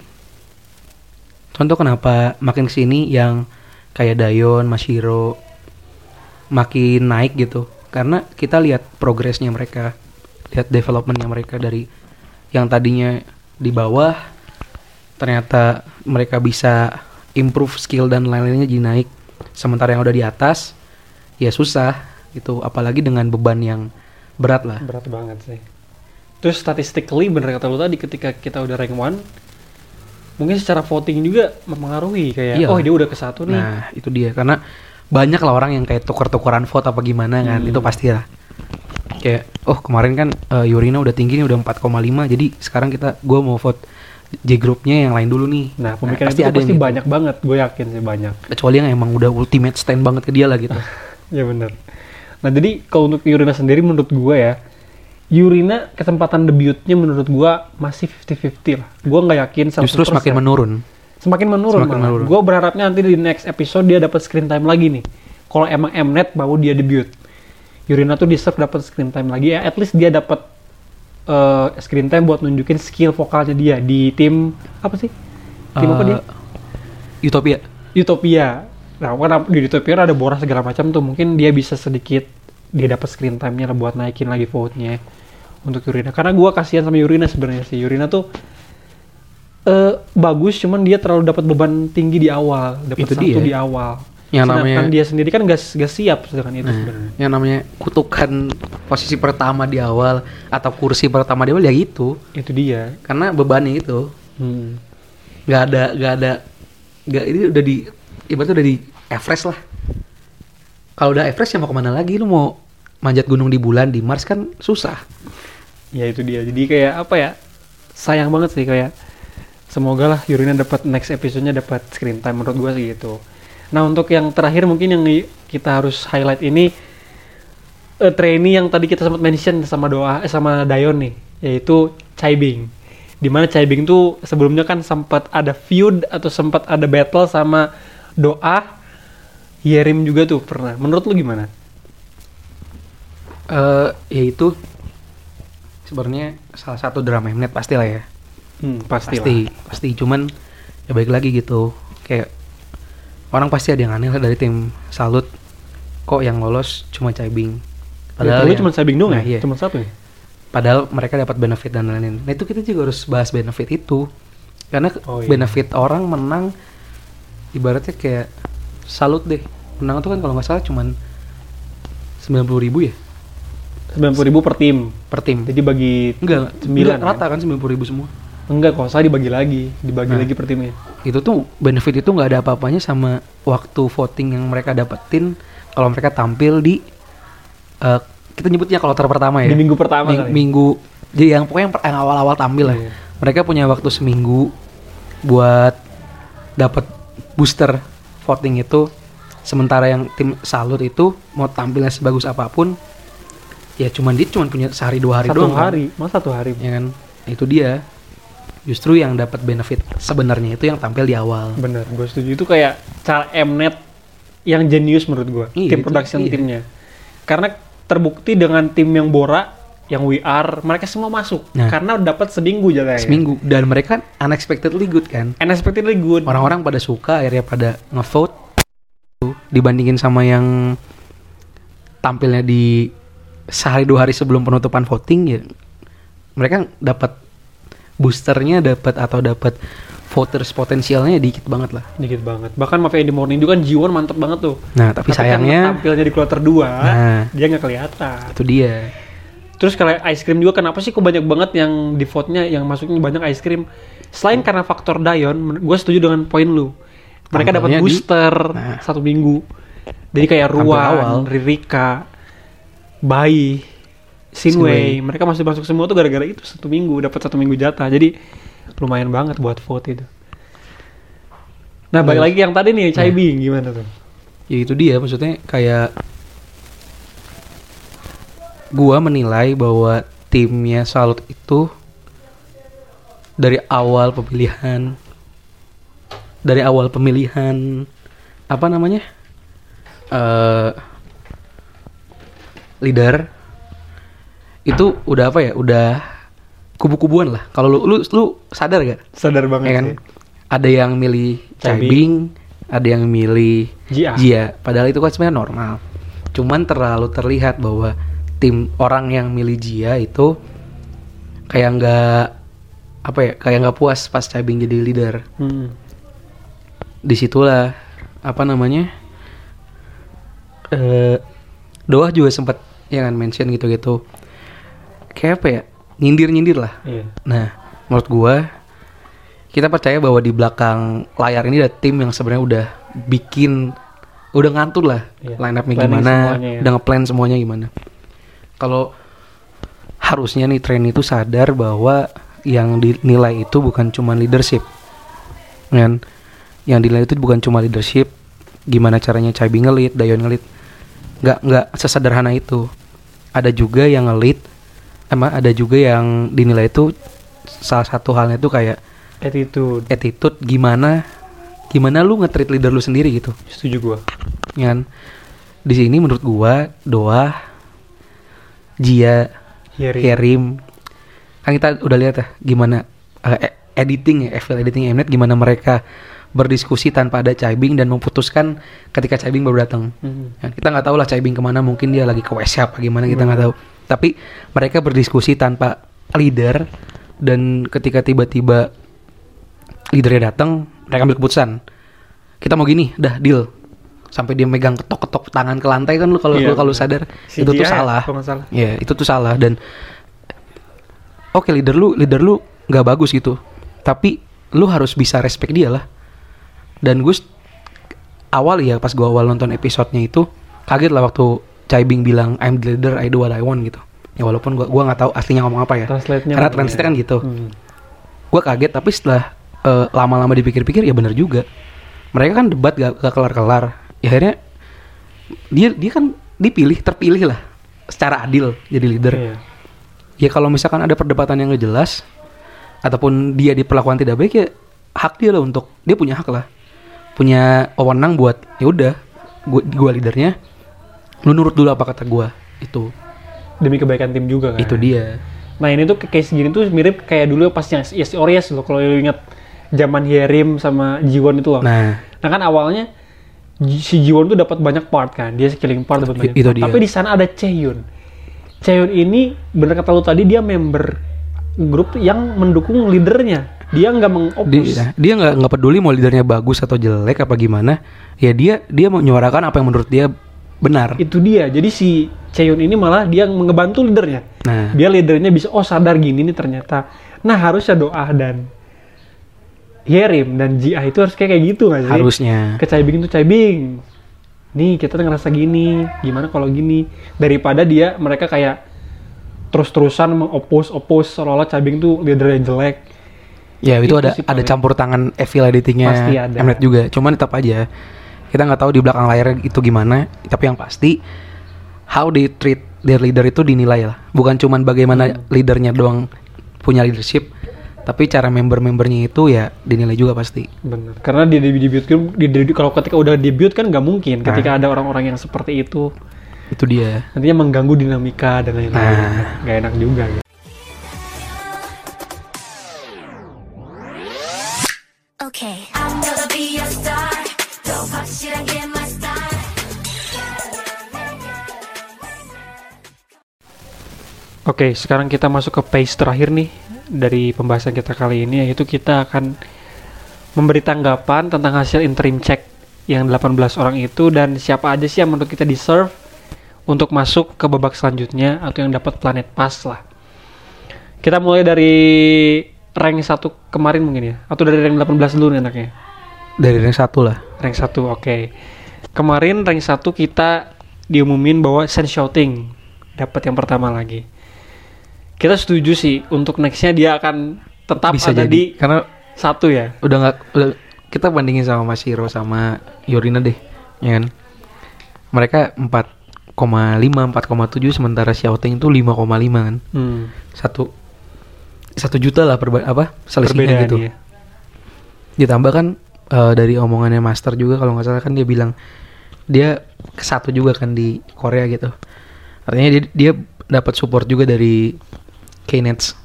B: contoh kenapa makin ke sini yang kayak Dayon, Mashiro makin naik gitu. Karena kita lihat progresnya mereka lihat developmentnya mereka dari yang tadinya di bawah ternyata mereka bisa improve skill dan lain-lainnya jadi naik sementara yang udah di atas ya susah gitu apalagi dengan beban yang berat lah
A: berat banget sih terus statistically bener kata lu tadi ketika kita udah rank 1 mungkin secara voting juga mempengaruhi kayak
B: Iya.
A: oh dia udah ke satu nih
B: Nah, itu dia karena banyak lah orang yang kayak tuker-tukeran vote apa gimana kan.
A: Hmm.
B: Itu pasti lah. Kayak oh kemarin kan eh, Yurina udah tinggi nih udah 4,5 jadi sekarang kita gua mau vote J grupnya yang lain dulu nih.
A: nah pemikiran
B: pasti
A: itu
B: ada
A: pasti
B: gitu.
A: banyak banget gue yakin sih banyak
B: Kecuali yang emang udah ultimate stand banget ke dia lah gitu.
A: ya bener nah jadi kalau untuk Yurina sendiri menurut gue ya Yurina kesempatan debutnya menurut gue masih 50-50 lah gue nggak yakin 100%.
B: Justru semakin menurun.
A: semakin menurun
B: Semakin
A: malah.
B: menurun.
A: Gue berharapnya nanti di next episode dia dapat screen time lagi nih. Kalau emang Mnet mau dia debut, Yurina tuh deserve dapat screen time lagi ya. At least dia dapat eh, screen time buat nunjukin skill vokalnya dia di tim apa sih? Tim apa
B: Eh,
A: dia?
B: Utopia.
A: Utopia. Nah, kan di Utopia ada boras segala macam tuh. Mungkin dia bisa sedikit dia dapat screen time-nya buat naikin lagi vote-nya untuk Yurina. Karena gua kasihan sama Yurina sebenarnya sih. Yurina tuh eh bagus, cuman dia terlalu dapat beban tinggi di awal, dapat satu
B: dia.
A: di awal.
B: Yang
A: Sedangkan
B: namanya-
A: dia sendiri kan gak, gak siap dengan itu
B: Nah,
A: sebenarnya.
B: yang namanya kutukan posisi pertama di awal atau kursi pertama di awal ya gitu.
A: Itu dia.
B: Karena bebannya itu
A: Hmm.
B: ada nggak ada nggak ini udah di ibaratnya udah di Everest lah kalau udah Everest ya mau ke mana lagi lu mau manjat gunung di bulan di Mars kan susah
A: Ya itu dia. Jadi kayak apa ya? Sayang banget sih kayak semoga lah Yurina dapat next episode-nya dapat screen time menurut gua sih gitu. Nah, untuk yang terakhir mungkin yang kita harus highlight ini eh, trainee yang tadi kita sempat mention sama doa eh, sama Dayon nih, yaitu Chaibing. Di mana Chaibing tuh sebelumnya kan sempat ada feud atau sempat ada battle sama doa Yerim juga tuh pernah. Menurut lu gimana?
B: eh ya itu sebenarnya salah satu drama Mnet pasti lah ya
A: Hmm, pasti,
B: pasti pasti cuman ya baik lagi gitu kayak orang pasti ada yang aneh lah dari tim salut kok yang lolos cuma Caibing
A: Padahal
B: yang-
A: cuma Chaibing doang
B: Nah,
A: ya?
B: iya.
A: Cuma satu ya?
B: Padahal mereka dapat benefit dan lain-lain. Nah itu kita juga harus bahas benefit itu. Karena
A: Oh, iya.
B: benefit orang menang ibaratnya kayak salut deh. Menang tuh kan kalau nggak salah cuman 90.000 ribu ya
A: 90 ribu per tim.
B: per tim.
A: Jadi bagi
B: Enggak,
A: sembilan
B: rata kan 90.000 ribu semua.
A: Enggak kok, saya dibagi lagi, dibagi
B: Nah.
A: lagi per timnya.
B: Itu tuh benefit itu nggak ada apa-apanya sama waktu voting yang mereka dapetin kalau mereka tampil di eh, kita nyebutnya kloter pertama ya.
A: Di minggu pertama
B: Ming-
A: kali.
B: minggu jadi yang pokoknya yang, yang awal-awal tampil lah.
A: Iya.
B: Mereka punya waktu seminggu buat dapat booster voting itu. Sementara yang tim salut itu mau tampilnya sebagus apa pun, ya cuman dia cuman punya sehari dua hari
A: satu
B: doang. kan.
A: hari, masa satu hari?
B: Ya kan? Itu dia. Justru yang dapat benefit sebenarnya itu yang tampil di awal.
A: Bener, gue setuju. Itu kayak cara Mnet yang jenius menurut gue,
B: Iya,
A: tim production
B: iya.
A: timnya. Karena terbukti dengan tim yang Bora, yang WR, mereka semua masuk.
B: Nah.
A: Karena dapat seminggu jalannya.
B: Seminggu dan mereka unexpectedly good kan.
A: Unexpectedly good.
B: orang-orang pada suka akhirnya pada ngevote dibandingin sama yang tampilnya di sehari dua hari sebelum penutupan voting ya mereka dapat boosternya dapat atau dapat voters potensialnya dikit banget lah
A: Dikit banget. Bahkan Mafia in the Morning itu kan Jiwon mantep banget tuh.
B: nah tapi,
A: kan
B: sayangnya
A: tampilnya di kloter 2,
B: Nah.
A: dia nggak kelihatan.
B: itu dia
A: Terus kalau ice cream juga kenapa sih kok banyak banget yang di vote-nya yang masuknya banyak ice cream? Selain karena faktor Dayon, gue setuju dengan poin lu. Mereka dapat
B: tampilnya di-
A: booster
B: Nah.
A: satu minggu. Jadi kayak. Ruan, Ririka, Bai, Sinway, mereka masih masuk semua tuh gara-gara itu satu minggu dapat satu minggu jatah. Jadi lumayan banget buat vote itu. Nah, balik
B: Terus-
A: lagi yang tadi nih, Chai Bing gimana tuh?
B: ya itu dia maksudnya kayak gua menilai bahwa timnya Salut itu dari awal pemilihan dari awal pemilihan apa namanya eh leader itu udah apa ya udah kubu-kubuan lah. Kalau lu, lu lu sadar gak
A: Sadar banget
B: ya kan?
A: sih.
B: ada yang milih
A: Cai
B: Cai Bing. Ada yang milih
A: Jia.
B: Jia. Padahal itu kan sebenarnya normal. Cuman terlalu terlihat bahwa tim orang yang milih Jia itu kayak nggak apa ya kayak nggak puas pas Cai Bing jadi leader.
A: Hmm.
B: di situlah apa namanya eh Doa juga sempat ya kan mention gitu-gitu kayak apa ya nyindir-nyindir lah
A: Iya.
B: Nah, menurut gua kita percaya bahwa di belakang layar ini ada tim yang sebenarnya udah bikin udah ngantur lah
A: Iya.
B: line up-nya gimana,
A: semuanya ya.
B: udah ngeplan semuanya gimana. Kalau harusnya nih tren itu sadar bahwa yang dinilai itu bukan cuma leadership. Kan? Yang dinilai itu bukan cuma leadership, gimana caranya Cai ngelit, Dayon ngelit. Nggak nggak sesederhana itu. Ada juga yang ngelit, emang ada juga yang dinilai itu salah satu halnya itu kayak
A: Attitude.
B: attitude gimana gimana lu nge-treat leader lu sendiri gitu
A: Setuju gua.
B: ya kan di sini menurut gua doa Jia
A: Hearing.
B: Herim kan kita udah lihat ya gimana e- editing ya FL editing Mnet gimana mereka berdiskusi tanpa ada Caibing dan memutuskan ketika Caibing baru datang
A: Hmm.
B: Ya, kita nggak tahu lah Caibing ke mana mungkin dia lagi ke WC apa gimana kita nggak tahu tapi mereka berdiskusi tanpa leader. Dan ketika tiba-tiba leadernya datang mereka ambil keputusan kita mau gini dah deal. Sampai dia megang ketok-ketok tangan ke lantai kan lu kalau lu kalau sadar
A: Si
B: itu tuh
A: ya,
B: salah. ya itu tuh salah. Dan oke leader lu leader lu nggak bagus gitu. Tapi lu harus bisa respect dia lah. Dan gue awal ya pas gue awal nonton episodenya itu kaget lah waktu Chai Bing bilang I'm the leader I do what I want gitu. Ya walaupun gua gua nggak tahu aslinya ngomong apa ya.
A: Translate-nya
B: karena translate
A: ya?
B: kan gitu.
A: Hmm.
B: gue kaget tapi setelah eh, lama-lama dipikir-pikir ya benar juga. Mereka kan debat gak, gak kelar-kelar. Ya akhirnya dia dia kan dipilih terpilih lah. Secara adil jadi leader.
A: Iya.
B: ya kalau misalkan ada perdebatan yang gak jelas ataupun dia diperlakukan tidak baik ya hak dia lah untuk dia punya hak lah. Punya wewenang buat ya udah gua gua leadernya lu nurut dulu apa kata gua itu
A: Demi kebaikan tim juga kan.
B: itu dia
A: Nah ini tuh case gini tuh mirip kayak dulu pas yang Yes or Yes loh kalau lu inget zaman Hyerim sama Jiwon itu loh.
B: nah
A: Nah kan awalnya si Jiwon tuh dapat banyak part kan, dia killing part dapat banyak.
B: Itu
A: part.
B: dia.
A: Tapi di sana ada Chaeyoon. Chaeyoon ini bener kata lu tadi dia member grup yang mendukung leadernya. Dia nggak mengopus.
B: dia dia nggak nggak peduli mau leadernya bagus atau jelek apa gimana ya dia dia menyuarakan apa yang menurut dia benar
A: Itu dia. Jadi si Chaeyoon ini malah dia ngebantu leadernya.
B: nah
A: Biar leadernya bisa oh sadar gini nih ternyata. Nah harusnya doa dan Hyerim dan Jia itu harus kayak kayak gitu nggak sih?
B: harusnya
A: ke Caibing itu Caibing nih kita tuh ngerasa gini gimana kalau gini daripada dia mereka kayak terus-terusan mengopos opos seolah-olah Caibing tuh leader yang jelek
B: ya itu,
A: Itu
B: ada ada campur tangan evil editingnya
A: Pasti ada.
B: Mnet juga cuman tetap aja kita nggak tahu di belakang layar itu gimana tapi yang pasti how they treat their leader itu dinilai lah bukan cuman bagaimana
A: Hmm.
B: leadernya doang punya leadership tapi cara member-membernya itu ya dinilai juga pasti
A: bener karena dia debut debut kan di, di- kalau ketika udah debut kan nggak mungkin ketika ada orang-orang yang seperti itu
B: itu dia
A: nantinya mengganggu dinamika dan lain-lain
B: Nah.
A: nggak enak juga gitu.
C: Okay, I'm gonna be a star. 더 확실한 게 my style.
A: Oke, sekarang kita masuk ke phase terakhir nih dari pembahasan kita kali ini yaitu kita akan memberi tanggapan tentang hasil interim check yang 18 orang itu dan siapa aja sih yang menurut kita deserve untuk masuk ke babak selanjutnya atau yang dapat planet pass lah. Kita mulai dari rank 1 kemarin mungkin ya atau dari rank 18 dulu nih enaknya.
B: dari rank satu lah.
A: Rank 1, oke. Kemarin rank 1 kita diumumin bahwa Sen Shouting dapat yang pertama lagi. Kita setuju sih untuk nextnya dia akan tetap
B: Bisa
A: ada
B: jadi
A: di
B: karena
A: satu ya.
B: udah nggak udah kita bandingin sama Mas Hiro sama Yorina deh, ya kan? Mereka 4,5 4,7 sementara Xiaoting itu 5,5 kan.
A: Hmm.
B: Satu satu juta lah perba apa selisihnya gitu.
A: ya.
B: Ditambah kan eh, dari omongannya Master juga kalau nggak salah kan dia bilang dia ke satu juga kan di Korea gitu. Artinya dia, dia dapat support juga dari Knets.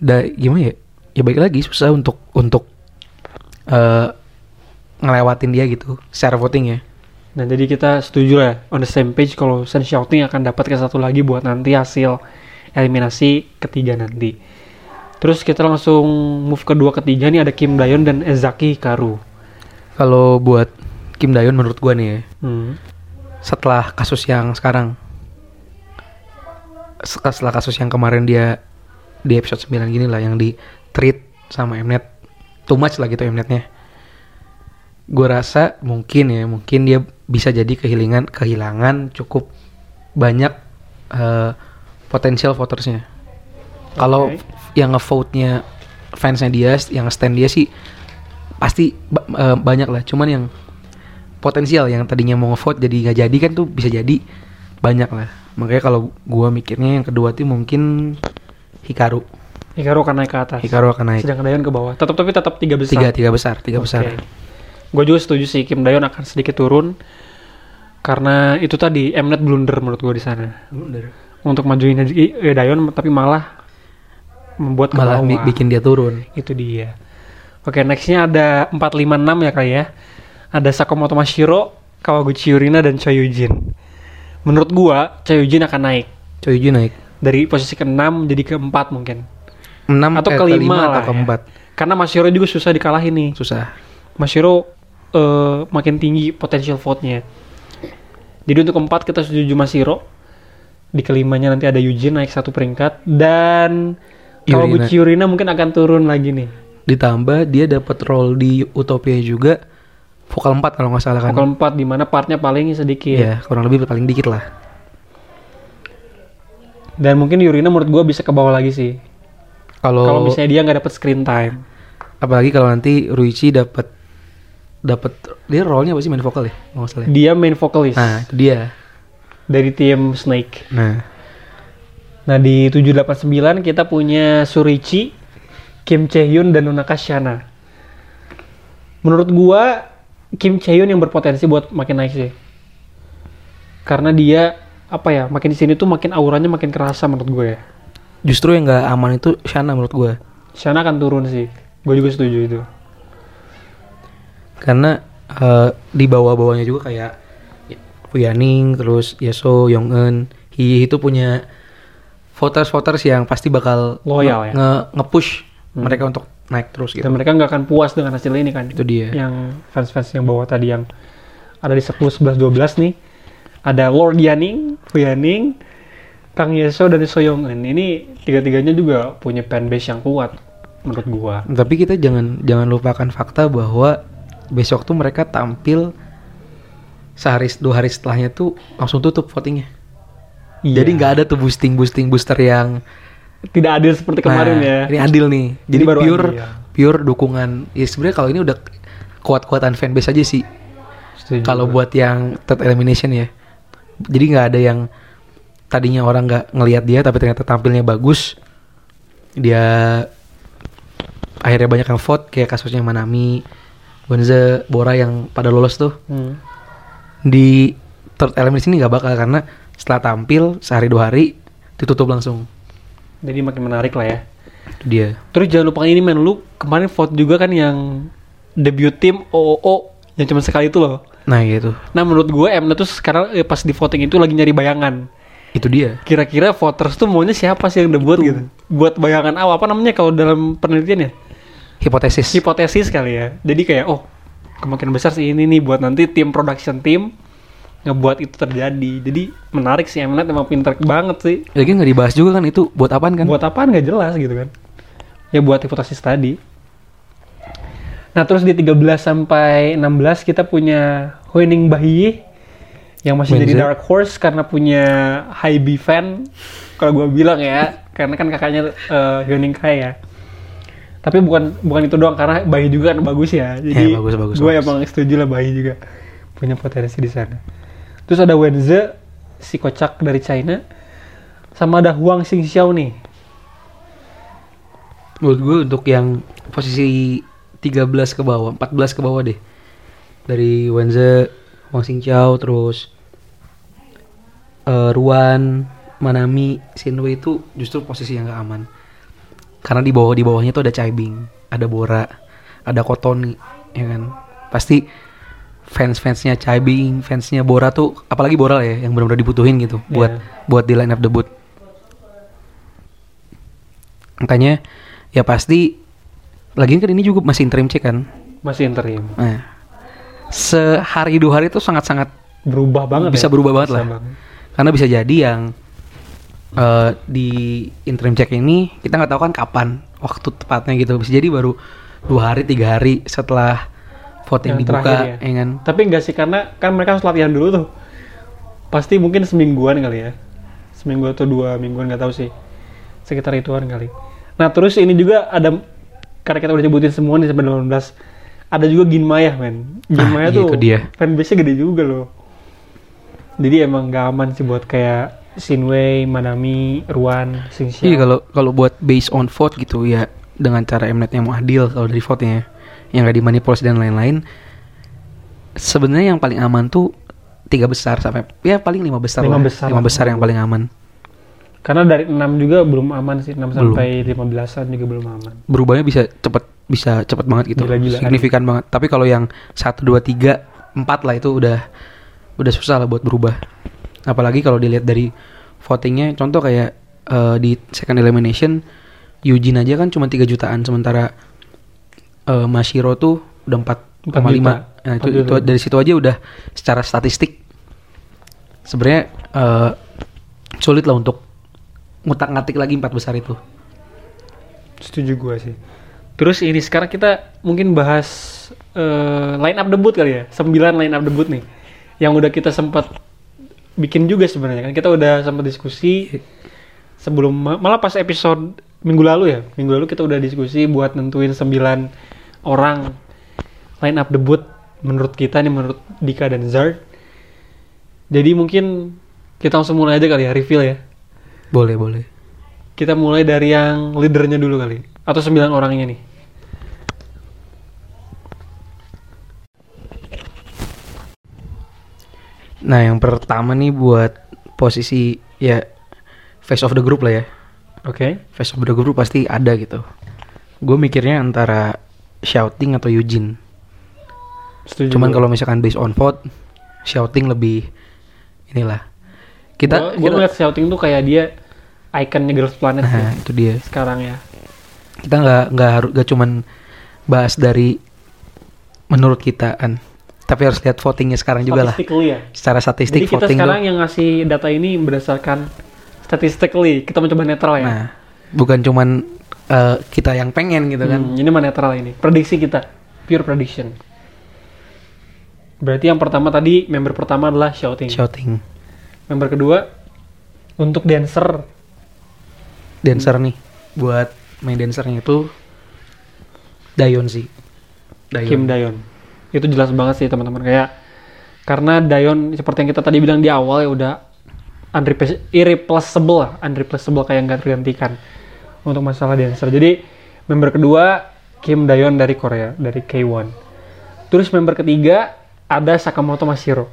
B: Da, gimana ya? Ya baik lagi susah untuk untuk eh ngelewatin dia gitu secara voting ya.
A: Nah jadi kita setuju lah on the same page kalau Sen Shouting akan dapat ke satu lagi buat nanti hasil eliminasi ketiga nanti. Terus kita langsung move kedua ketiga nih ada Kim Dayon dan Ezaki Hikaru.
B: Kalau buat Kim Dayon menurut gua nih ya,
A: Hmm.
B: setelah kasus yang sekarang se- setelah kasus yang kemarin dia di episode 9 gini lah yang di treat sama Mnet too much lah gitu Mnetnya gue rasa mungkin ya mungkin dia bisa jadi kehilangan kehilangan cukup banyak eh, potensial votersnya kalau
A: Oke.
B: yang ngevote-nya fansnya dia yang stand dia sih pasti eh, banyak lah. Cuman yang potensial yang tadinya mau ngevote jadi nggak jadi kan tuh bisa jadi banyak lah. Makanya kalau gua mikirnya yang kedua tuh mungkin Hikaru.
A: Hikaru akan naik ke atas.
B: Hikaru akan naik.
A: Sedangkan Dayon ke bawah. Tetap tapi tetap tiga besar.
B: tiga tiga besar tiga besar.
A: Gue juga setuju sih Kim Dayon akan sedikit turun. Karena itu tadi Mnet blunder menurut gue di sana. Untuk majuin Dayon tapi malah membuat ke
B: malah
A: bawah.
B: bikin dia turun
A: Itu dia. Oke, nextnya ada 456 ya kali ya. Ada Sakamoto Mashiro, Kawaguchi Yurina, dan Choi Yujin. Menurut gua, Choi Yujin akan naik.
B: Choyuji naik
A: Dari posisi ke-6 jadi ke-4 mungkin.
B: enam
A: Atau
B: eh,
A: kelima
B: kelima
A: lah
B: atau
A: ya.
B: keempat
A: Karena Mashiro juga susah dikalahin nih.
B: susah
A: Mashiro eh, makin tinggi potensial vote-nya. Jadi untuk keempat kita setuju Mashiro. Di kelimanya nanti ada Yujin naik satu peringkat. Dan Kawaguchi Yurina mungkin akan turun lagi nih.
B: ditambah dia dapat role di Utopia juga vokal 4 kalau nggak salah kan
A: Vokal 4 di mana partnya paling sedikit.
B: Iya, kurang lebih paling dikit lah
A: Dan mungkin Yurina menurut gue bisa ke bawah lagi sih.
B: kalau
A: Kalau misalnya dia nggak dapat screen time.
B: apalagi kalau nanti Ruichi dapat dapat dia role-nya apa sih main vokal ya kalau nggak salah ya?
A: Dia main vokalis
B: nah itu dia
A: dari tim Snake.
B: nah
A: Nah di 789 kita punya Surichi, Kim Chaehyun dan Nonaka Shana. Menurut gua Kim Chaehyun yang berpotensi buat makin naik sih. Karena dia apa ya, makin di sini tuh makin auranya makin kerasa menurut gue ya.
B: justru yang nggak aman itu Shana menurut gue
A: Shana akan turun sih. Gue juga setuju itu.
B: karena eh, di bawah-bawahnya juga kayak Fuyaning terus Yeso Yongeun Hiyi itu punya voters-voters yang pasti bakal
A: Loyal ya.
B: nge nge-push mereka untuk naik terus gitu
A: Dan mereka nggak akan puas dengan hasil ini kan.
B: itu dia
A: Yang fans-fans yang bawah tadi yang ada di 10, 11, 12 nih. Ada Lord Yaning, Fuyaning, Kang Yeso dan Soyongen. Ini tiga-tiganya juga punya fanbase yang kuat menurut gua.
B: tapi kita jangan jangan lupakan fakta bahwa besok tuh mereka tampil sehari dua hari setelahnya tuh langsung tutup votingnya
A: Iya.
B: jadi nggak ada tuh boosting boosting booster yang
A: tidak adil seperti kemarin
B: Nah,
A: ya.
B: Ini adil nih. Jadi
A: baru
B: pure
A: adil, ya.
B: pure dukungan. Ya sebenarnya kalau ini udah kuat-kuatan fanbase aja sih. Kalau buat yang third elimination ya. Jadi nggak ada yang tadinya orang nggak ngelihat dia tapi ternyata tampilnya bagus. Dia akhirnya banyak yang vote kayak kasusnya Manami, Gonza, Bora yang pada lolos tuh.
A: Hmm.
B: Di third elimination ini nggak bakal karena setelah tampil sehari dua hari ditutup langsung.
A: Jadi makin menarik lah ya.
B: Itu dia.
A: Terus jangan lupa ini men lu kemarin vote juga kan yang debut tim OOO yang cuma sekali itu loh.
B: Nah gitu.
A: Nah menurut gue Mnet tuh sekarang eh, pas di voting itu lagi nyari bayangan.
B: Itu dia.
A: Kira-kira voters tuh maunya siapa sih yang debut gitu? Buat bayangan awal apa namanya kalau dalam penelitian ya?
B: Hipotesis.
A: Hipotesis kali ya. Jadi kayak oh kemungkinan besar sih ini nih buat nanti tim production team ngebuat itu terjadi. Jadi menarik sih Mnet emang pinter banget sih.
B: Lagi nggak dibahas juga kan itu buat apaan kan?
A: Buat apaan nggak jelas gitu kan? Ya buat hipotesis tadi. Nah, terus di 13 sampai 16 kita punya Huening Bahiyi yang masih jadi dark horse karena punya high B fan. Kalau gue bilang ya, karena kan kakaknya uh, Huening Kai ya. Tapi bukan bukan itu doang karena Bayi juga kan bagus ya. Jadi
B: bagus, bagus,
A: gue
B: bagus.
A: emang setuju lah Bayi juga punya potensi di sana. Terus ada Wenze si kocak dari China sama ada Huang Xingxiao nih.
B: Menurut gue untuk yang posisi 13 ke bawah, 14 ke bawah deh. Dari Wenze, Wang Xingqiao, terus eh, Ruan, Manami, Shinwei itu justru posisi yang gak aman. Karena di bawah di bawahnya tuh ada Caibing, ada Bora, ada Kotoni, ya kan. Pasti fans-fansnya Caibing, fansnya Bora tuh apalagi Bora ya yang benar-benar dibutuhin gitu buat
A: Iya.
B: buat di line up debut. Makanya ya pasti lagian kan ini juga masih interim check kan.
A: Masih interim.
B: Nah, sehari dua hari itu sangat-sangat
A: Berubah banget
B: bisa
A: ya.
B: berubah banget
A: Bisa
B: lah.
A: banget.
B: Karena bisa jadi yang eh, di interim check ini kita nggak tahu kan kapan waktu tepatnya gitu. Bisa jadi baru dua hari tiga hari setelah voting
A: Yang
B: dibuka,
A: terakhir
B: ya kan?
A: Tapi enggak sih karena kan mereka harus latihan dulu tuh. Pasti mungkin semingguan kali ya. Seminggu atau dua mingguan nggak tahu sih. Sekitar ituan kali. Nah terus ini juga ada karena kita udah sebutin semua nih sampai 18 ada juga Ginmaya men. Ginmaya
B: Ah,
A: tuh
B: dia.
A: fanbase-nya gede juga loh. Jadi emang gak aman sih buat kayak Shinwei, Manami, Ruan, Xingxiao.
B: Iya kalau kalau buat based on vote gitu ya dengan cara Mnet yang mau adil kalau dari vote-nya yang gak dimanipulasi dan lain-lain sebenarnya yang paling aman tuh tiga besar sampai ya paling lima besar
A: Lima
B: lah.
A: besar
B: lima besar yang paling aman
A: Karena dari 6 juga belum aman sih, 6
B: Belum.
A: sampai 15-an juga belum aman.
B: berubahnya bisa cepet bisa cepet banget gitu
A: Gila-gilaan.
B: signifikan banget tapi kalau yang satu dua tiga empat lah itu udah udah susah lah buat berubah apalagi kalau dilihat dari votingnya contoh kayak eh, di second elimination Eugene aja kan cuma 3 jutaan sementara eh, Mashiro tuh udah 4,5
A: 4 juta.
B: nah itu,
A: 4 juta.
B: itu dari situ aja udah secara statistik sebenarnya eh, sulit lah untuk ngutak ngatik lagi empat besar itu
A: Setuju gue sih. Terus ini sekarang kita mungkin bahas eh, line up debut kali ya. 9 line up debut nih. Yang udah kita sempat bikin juga sebenarnya kan. Kita udah sempat diskusi sebelum ma- malah pas episode minggu lalu ya. Minggu lalu kita udah diskusi buat nentuin 9 orang line up debut menurut kita nih menurut Dika dan Zard. Jadi mungkin kita langsung mulai aja kali ya reveal ya.
B: boleh boleh
A: Kita mulai dari yang leadernya dulu kali. Atau 9 orangnya nih.
B: Nah, yang pertama nih buat posisi ya face of the group lah ya.
A: Oke.
B: Face of the group pasti ada gitu. Gue mikirnya antara shouting atau Eugene.
A: Setuju.
B: Cuman kalau misalkan based on vote, shouting lebih inilah. Kita
A: gue
B: kita-
A: ngeliat shouting tuh kayak dia ikonnya Girls Planet
B: nah,
A: sih
B: itu dia.
A: sekarang ya.
B: Kita nggak nggak harus nggak cuman bahas dari menurut kita kan, tapi harus lihat votingnya sekarang juga lah.
A: Ya.
B: Secara statistik
A: Jadi kita
B: voting
A: sekarang
B: tuh.
A: yang ngasih data ini berdasarkan statistically. Kita mencoba netral ya.
B: Nah, bukan cuman eh, kita yang pengen gitu kan.
A: Hmm, ini mah netral ini. Prediksi kita, pure prediction. Berarti yang pertama tadi member pertama adalah shouting.
B: Shouting.
A: Member kedua untuk dancer
B: dancer nih buat main dancernya itu Dayon sih Dayon.
A: Kim Dayon. Itu jelas banget sih teman-teman kayak karena Dayon seperti yang kita tadi bilang di awal ya udah irreplaceable lah, unreplaceable kayak nggak tergantikan untuk masalah dancer. Jadi member kedua Kim Dayon dari Korea, dari K1. Terus member ketiga ada Sakamoto Mashiro.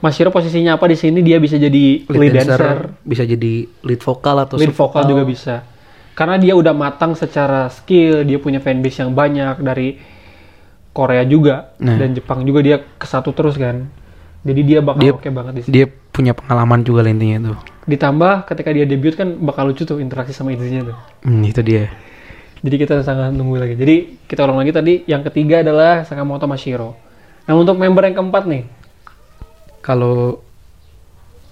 A: Mashiro posisinya apa di sini dia bisa jadi lead, dancer,
B: bisa jadi lead vokal atau
A: lead vokal juga bisa. Karena dia udah matang secara skill, dia punya fanbase yang banyak dari Korea juga
B: Nah.
A: dan Jepang juga dia ke satu terus kan. Jadi dia bakal oke banget di sini.
B: dia punya pengalaman juga lah intinya tuh
A: Ditambah ketika dia debut kan bakal lucu tuh interaksi sama izinnya tuh.
B: hmm, itu dia
A: Jadi kita sangat nunggu lagi. Jadi kita ulang lagi tadi yang ketiga adalah Sakamoto Mashiro. Nah untuk member yang keempat nih,
B: kalau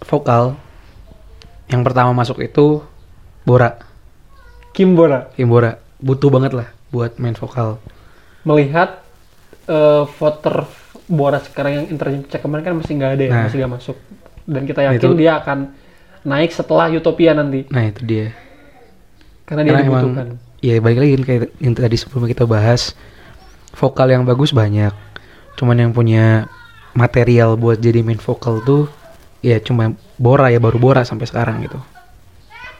B: vokal yang pertama masuk itu Bora
A: Kim Bora.
B: Kim Bora butuh banget lah buat main vokal
A: melihat eh, voter Bora sekarang yang check kemarin kan masih nggak ada ya,
B: Nah.
A: masih nggak masuk. Dan kita
B: Nah,
A: yakin
B: itu-
A: dia akan naik setelah Utopia nanti
B: Nah itu dia.
A: karena dia
B: Karena
A: dibutuhkan.
B: emang ya balik lagi kan kayak yang tadi sebelumnya kita bahas vokal yang bagus banyak. Cuman yang punya material buat jadi main vokal tuh ya cuma Bora ya baru Bora sampai sekarang gitu.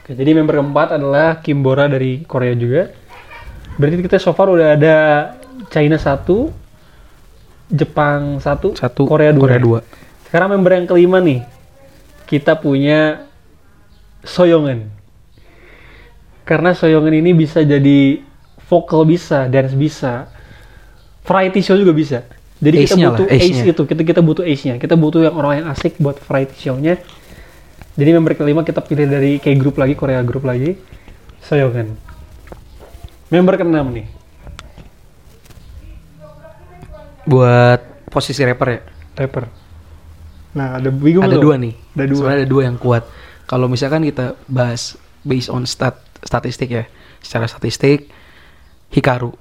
A: Oke, jadi member keempat adalah Kim Bora dari Korea juga. Berarti kita so far udah ada China 1, Jepang 1,
B: Satu
A: Korea 2.
B: Korea dua.
A: Sekarang member yang kelima nih. Kita punya Soyongan. Karena Soyongan ini bisa jadi vokal bisa, dance bisa, variety show juga bisa. Jadi kita
B: Ace-nya
A: butuh
B: lah,
A: ace
B: ace-nya.
A: itu, kita kita butuh ace-nya. Kita butuh yang orang yang asik buat variety show-nya. Jadi member kelima kita pilih dari kayak grup lagi, Korea grup lagi, Soyongan. Member keenam nih,
B: Buat posisi rapper ya.
A: rapper. Nah, ada bingung
B: ada
A: lu?
B: dua nih.
A: Ada dua.
B: Sebenarnya ada dua yang kuat. Kalau misalkan kita bahas based on stat statistik ya, secara statistik Hikaru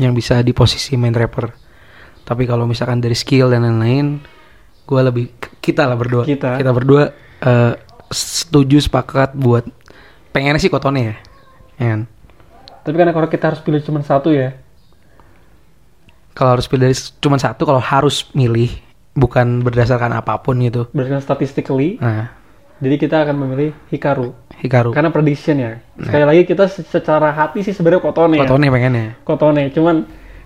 B: yang bisa di posisi main rapper. Tapi kalau misalkan dari skill dan lain-lain, gue lebih kita lah berdua.
A: Kita.
B: berdua eh, setuju sepakat buat pengennya sih Kotone ya. Ya kan?
A: Tapi karena kalau kita harus pilih cuma satu ya,
B: Kalau harus pilih dari cuma satu, kalau harus milih bukan berdasarkan apa pun gitu.
A: berdasarkan statistically,
B: Nah,
A: jadi kita akan memilih Hikaru.
B: Hikaru.
A: Karena prediction ya. Sekali lagi kita se- secara hati sih sebenarnya Kotone, ya.
B: Kotone pengennya.
A: Kotone. Cuman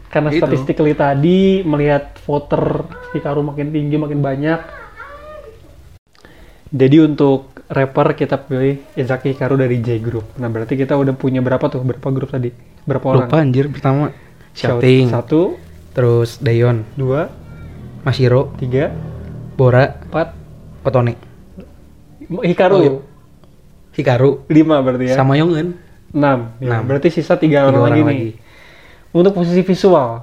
A: karena
B: Itu.
A: statistically tadi melihat voter Hikaru makin tinggi, makin banyak. Jadi untuk rapper kita pilih Izaki Hikaru dari J Group. Nah berarti kita udah punya berapa tuh? Berapa grup tadi? Berapa orang?
B: Lupa anjir pertama
A: Shout-
B: Shouting,
A: Satu,
B: terus Dayon,
A: dua,
B: Mashiro,
A: tiga,
B: Bora,
A: empat.
B: Kotone,
A: Hikaru.
B: Oh, iya. Hikaru,
A: Lima berarti ya.
B: sama Yongen.
A: Enam. Ya,
B: Enam.
A: Berarti sisa tiga,
B: Tiga
A: orang,
B: orang
A: lagi, nih. Untuk posisi visual,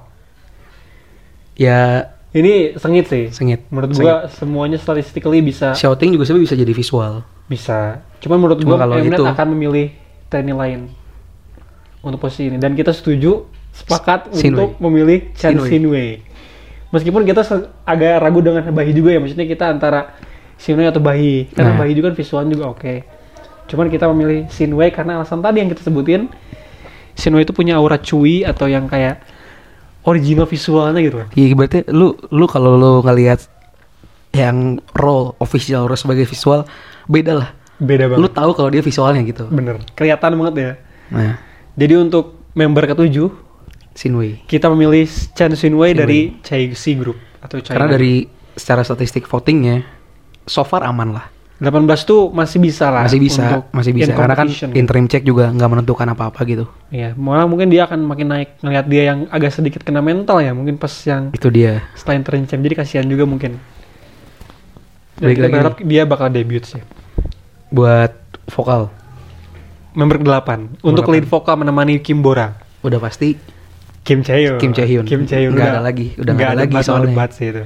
B: Ya
A: ini sengit sih.
B: sengit.
A: Menurut
B: Sengit.
A: gua semuanya statistically bisa
B: Shouting juga sebenarnya bisa jadi visual.
A: bisa. Cuman menurut
B: Cuma
A: gua
B: kalau
A: Mnet
B: itu-
A: akan memilih TNI lain untuk posisi ini dan kita setuju sepakat
B: Shinwei.
A: untuk memilih Chan
B: Shinwei.
A: Shinwei. Meskipun kita agak ragu dengan Bahi juga ya, maksudnya kita antara Shinwei atau Bahi. Karena
B: Nah.
A: Bahi juga kan visualnya juga oke. Cuman kita memilih Shinwei karena alasan tadi yang kita sebutin. Shinwei itu punya aura cuy atau yang kayak original visualnya gitu.
B: Iya berarti lu lu kalau lu ngelihat yang role official role sebagai visual beda lah.
A: Beda
B: Lu tahu kalau dia visualnya gitu.
A: Bener, kelihatan banget ya.
B: Nah,
A: Jadi untuk member ketujuh,
B: Shinwei.
A: kita memilih Chen Xinwei. dari Chaixi Group atau China.
B: Karena dari secara statistik votingnya so far aman lah.
A: 18 tuh masih bisa lah.
B: Masih bisa,
A: untuk
B: masih bisa karena kan
A: competition.
B: interim check juga nggak menentukan apa-apa gitu.
A: Iya, malah mungkin dia akan makin naik ngelihat dia yang agak sedikit kena mental ya, mungkin pas yang
B: Itu dia.
A: setelah interim champ jadi kasihan juga mungkin. Dan
B: Balik
A: kita
B: lagi
A: berharap dia bakal debut sih.
B: Buat vokal
A: Member ke-8 untuk
B: Delapan.
A: lead vokal menemani Kim Bora.
B: udah pasti
A: Kim Chaeyoung.
B: Kim Chaehyun.
A: Kim Chaeyoung
B: Nggak
A: udah-
B: ada lagi, udah nggak
A: nggak
B: ada lagi soalnya.
A: debat sih itu.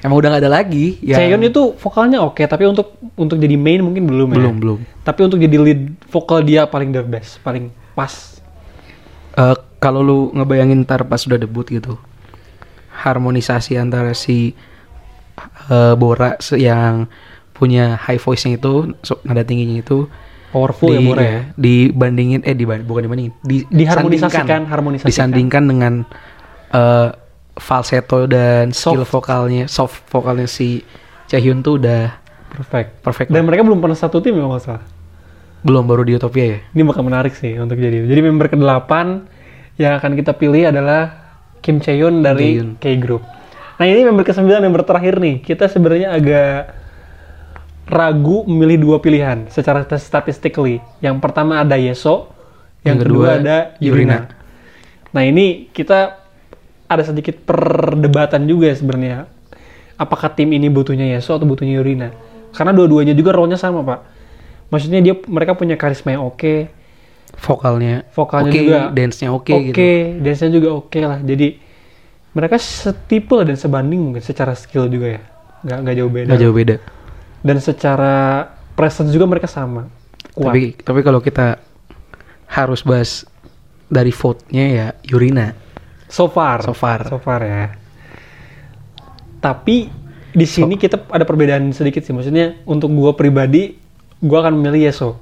B: Emang udah nggak ada lagi. yang-
A: Chaeyoung itu vokalnya oke, tapi untuk untuk jadi main mungkin belum ya.
B: belum belum.
A: Tapi untuk jadi lead vokal dia paling the best, paling pas.
B: Eh, kalau lu ngebayangin ntar pas udah debut gitu harmonisasi antara si eh, Bora yang punya high voice-nya itu so- nada tingginya itu
A: Powerful ya
B: di-
A: Bora ya.
B: iya, dibandingin eh diban- bukan dibandingin di,
A: Diharmonisasikan,
B: disandingkan.
A: harmonisasikan.
B: disandingkan dengan eh, falsetto dan skill
A: Soft.
B: vokalnya soft vokalnya si Chaehyun tuh udah
A: Perfect.
B: perfect
A: Dan
B: lah.
A: mereka belum pernah satu tim ya nggak salah.
B: belum baru di Utopia ya
A: Ini bakal menarik sih untuk jadi. Jadi member ke-8 yang akan kita pilih adalah Kim Chaeyoung dari
B: Chaeyoung.
A: K-Group. Nah ini member ke-9, member terakhir nih. Kita sebenarnya agak ragu memilih dua pilihan secara statistically. Yang pertama ada Yeso, yang,
B: Yang
A: kedua,
B: kedua
A: ada Yurina.
B: Yurina.
A: Nah ini kita ada sedikit perdebatan juga sebenarnya. Apakah tim ini butuhnya Yeso atau butuhnya Yurina? Karena dua-duanya juga role-nya sama, Pak. Maksudnya dia mereka punya karisma yang oke,
B: vokalnya
A: vokalnya
B: oke,
A: juga
B: dance-nya oke
A: oke,
B: gitu
A: dance-nya juga oke lah. Jadi mereka setipe lah dan sebanding mungkin secara skill juga ya. Nggak, nggak jauh beda.
B: nggak jauh beda
A: Dan secara presence juga mereka sama. Kuat.
B: Tapi tapi kalau kita harus bahas dari vote-nya ya Yurina.
A: So far.
B: So far.
A: So far ya. Tapi di sini kita ada perbedaan sedikit sih. Maksudnya untuk gua pribadi, gua akan memilih Yeso.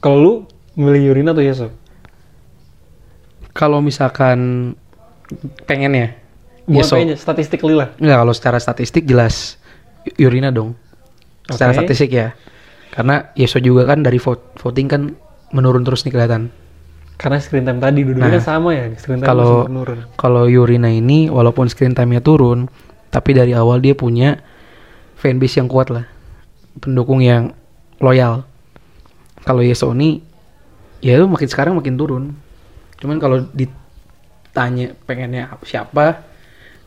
A: Kalau lu milih Yurina atau Yeso?
B: Kalau misalkan pengen ya, Yeso.
A: kayaknya statistically lah.
B: Enggak, kalau secara statistik jelas Yurina dong. Secara
A: Oke.
B: statistik ya. Karena Yeso juga kan dari vote- voting kan menurun terus nih kelihatan.
A: Karena screen time tadi dua-duanya
B: Nah,
A: sama ya. Screen time
B: Kalau
A: menurun.
B: kalau Yurina ini walaupun screen time-nya turun, tapi dari awal dia punya fanbase yang kuat lah. Pendukung yang loyal. Kalau Yeso ini ya itu makin sekarang makin turun. Cuman kalau ditanya pengennya apa- siapa,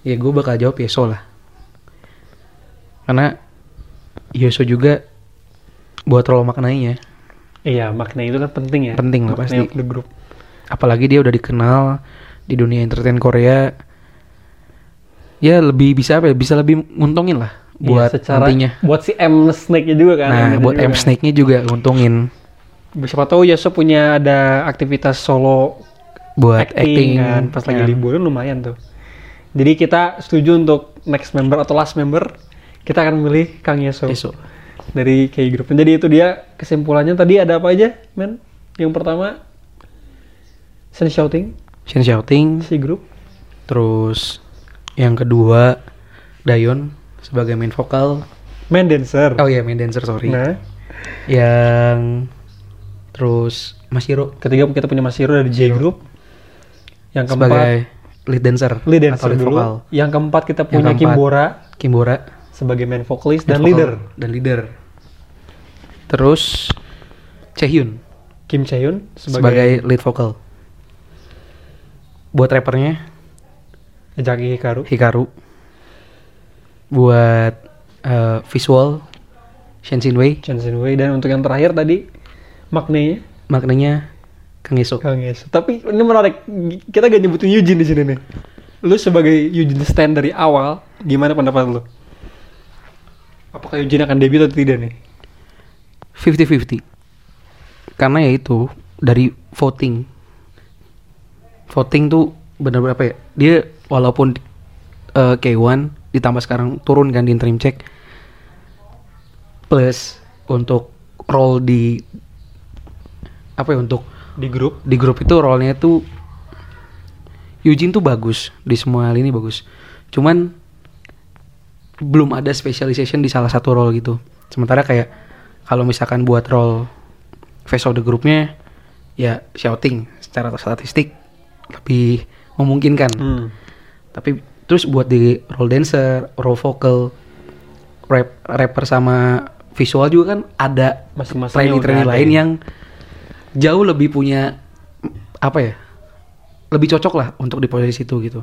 B: ya gue bakal jawab Yeso lah. Karena Yeso juga buat role maknanya.
A: Iya, makna itu kan penting ya.
B: Penting lah, pasti.
A: of the group.
B: apalagi dia udah dikenal di dunia entertain Korea ya lebih bisa apa ya bisa lebih nguntungin lah
A: Iya,
B: buat
A: secara
B: nantinya
A: buat si M Snake-nya juga kan.
B: nah
A: M-nya
B: buat
A: juga
B: M
A: kan.
B: Snake nya juga nguntungin
A: Siapa tahu Yeso punya ada aktivitas solo
B: buat
A: acting,
B: acting,
A: kan pas lagi
B: ya.
A: liburan lumayan tuh. Jadi kita setuju untuk next member atau last member kita akan memilih Kang Yeso
B: Yeso.
A: Dari K Group. Jadi itu dia kesimpulannya tadi ada apa aja, men? Yang pertama Sen Shouting,
B: Shen Xiaoting
A: si grup.
B: terus yang kedua Dayon sebagai main vokal
A: Main dancer.
B: oh iya main dancer sorry
A: Nah,
B: yang terus Masiro
A: ketiga kita punya Mas Hiro dari J Group. Yang keempat
B: sebagai lead dancer
A: lead
B: atau
A: dancer
B: lead
A: dulu.
B: vokal
A: Yang keempat kita punya
B: keempat.
A: Kimbora
B: Kimbora
A: sebagai main vokalis dan
B: vokal
A: leader.
B: dan leader terus Chaehyun
A: Kim Chaehyun
B: sebagai,
A: sebagai,
B: lead vokal buat rappernya
A: Jackie Hikaru.
B: Hikaru buat eh, visual Shen Wei
A: Chen Wei dan untuk yang terakhir tadi maknanya
B: maknanya Kang Yeso
A: Kang Yes. Tapi ini menarik. Kita gak nyebutin Eugene di sini nih. Lu sebagai Eugene stand dari awal, gimana pendapat lu? Apakah Eugene akan debut atau tidak nih?
B: 50-50 karena ya itu dari voting. Voting tuh benar-benar apa ya dia walaupun eh, K1 ditambah sekarang turun kan di interim check plus untuk role di apa ya untuk
A: Di grup?
B: di grup itu role-nya tuh Eugene tuh bagus di semua hal ini bagus. Cuman belum ada specialization di salah satu role gitu. Sementara kayak kalau misalkan buat role face of the groupnya ya shouting secara statistik lebih memungkinkan
A: Hmm.
B: tapi terus buat di role dancer role vocal rap rapper sama visual juga kan ada
A: Masing-masingnya
B: trainee-trainee
A: udah ada
B: lain
A: ya.
B: yang jauh lebih punya apa ya lebih cocok lah untuk di posisi itu gitu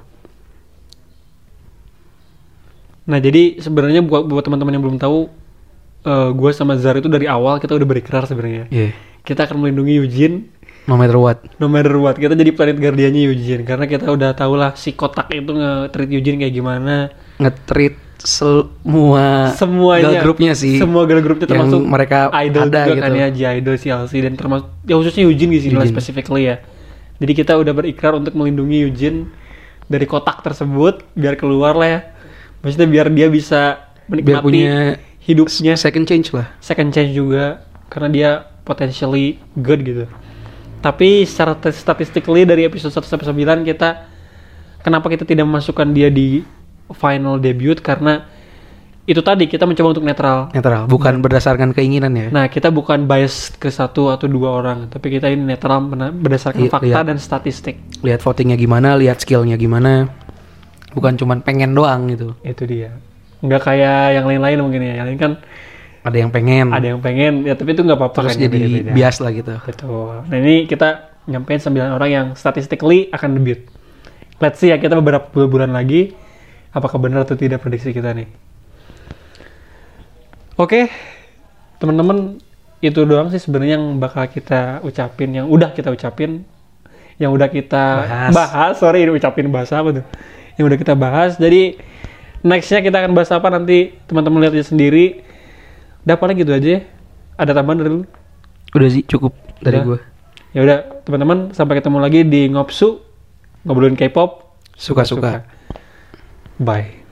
A: Nah jadi sebenarnya buat buat teman-teman yang belum tahu, eh gue sama Zar itu dari awal kita udah berikrar sebenarnya.
B: yeah
A: Kita akan melindungi Eugene
B: no matter what
A: no matter what. Kita jadi planet guardiannya Eugene karena kita udah tahu lah si kotak itu nge-treat Eugene kayak gimana.
B: nge-treat semua
A: Semuanya.
B: girl grupnya sih
A: Semua girl grupnya
B: yang
A: termasuk
B: mereka
A: idol
B: ada
A: juga
B: gitu
A: kan ya, J-Idol, CLC dan termasuk ya khususnya Eugene di sini specifically ya. Jadi kita udah berikrar untuk melindungi Eugene dari kotak tersebut biar keluar lah ya. Maksudnya biar dia bisa menikmati
B: biar punya
A: hidupnya
B: second change lah
A: second chance juga karena dia potentially good gitu. Tapi secara statistically dari episode 1 sampai 9 kita kenapa kita tidak memasukkan dia di final debut karena itu tadi kita mencoba untuk netral.
B: netral bukan berdasarkan keinginan ya
A: Nah, kita bukan bias ke satu atau dua orang, tapi kita ini netral berdasarkan
B: Iya,
A: fakta dan statistik.
B: lihat votingnya gimana lihat skillnya gimana bukan cuman pengen doang gitu
A: Itu dia. Nggak kayak yang lain-lain mungkin ya. Yang lain kan
B: ada yang pengen
A: ada yang pengen, ya tapi itu nggak apa-apa
B: terus
A: kan,
B: jadi
A: beda-beda.
B: bias lah gitu
A: Betul. Nah ini kita nyampein 9 orang yang statistically akan debut. Let's see ya kita beberapa bulan lagi apakah benar atau tidak prediksi kita nih. Oke, teman-teman itu doang sih sebenarnya yang bakal kita ucapin, yang udah kita ucapin, yang udah kita
B: Bahas.
A: Sorry, ini ucapin bahasa apa tuh? Yang udah kita bahas. Jadi nextnya kita akan bahas apa nanti teman-teman lihat aja sendiri. Udah paling gitu aja. Ada tambahan dari lu?
B: udah sih cukup dari
A: Udah.
B: gue
A: Ya udah, teman-teman, sampai ketemu lagi di Ngopsu ngobrolin K-pop
B: Suka-suka.
A: bye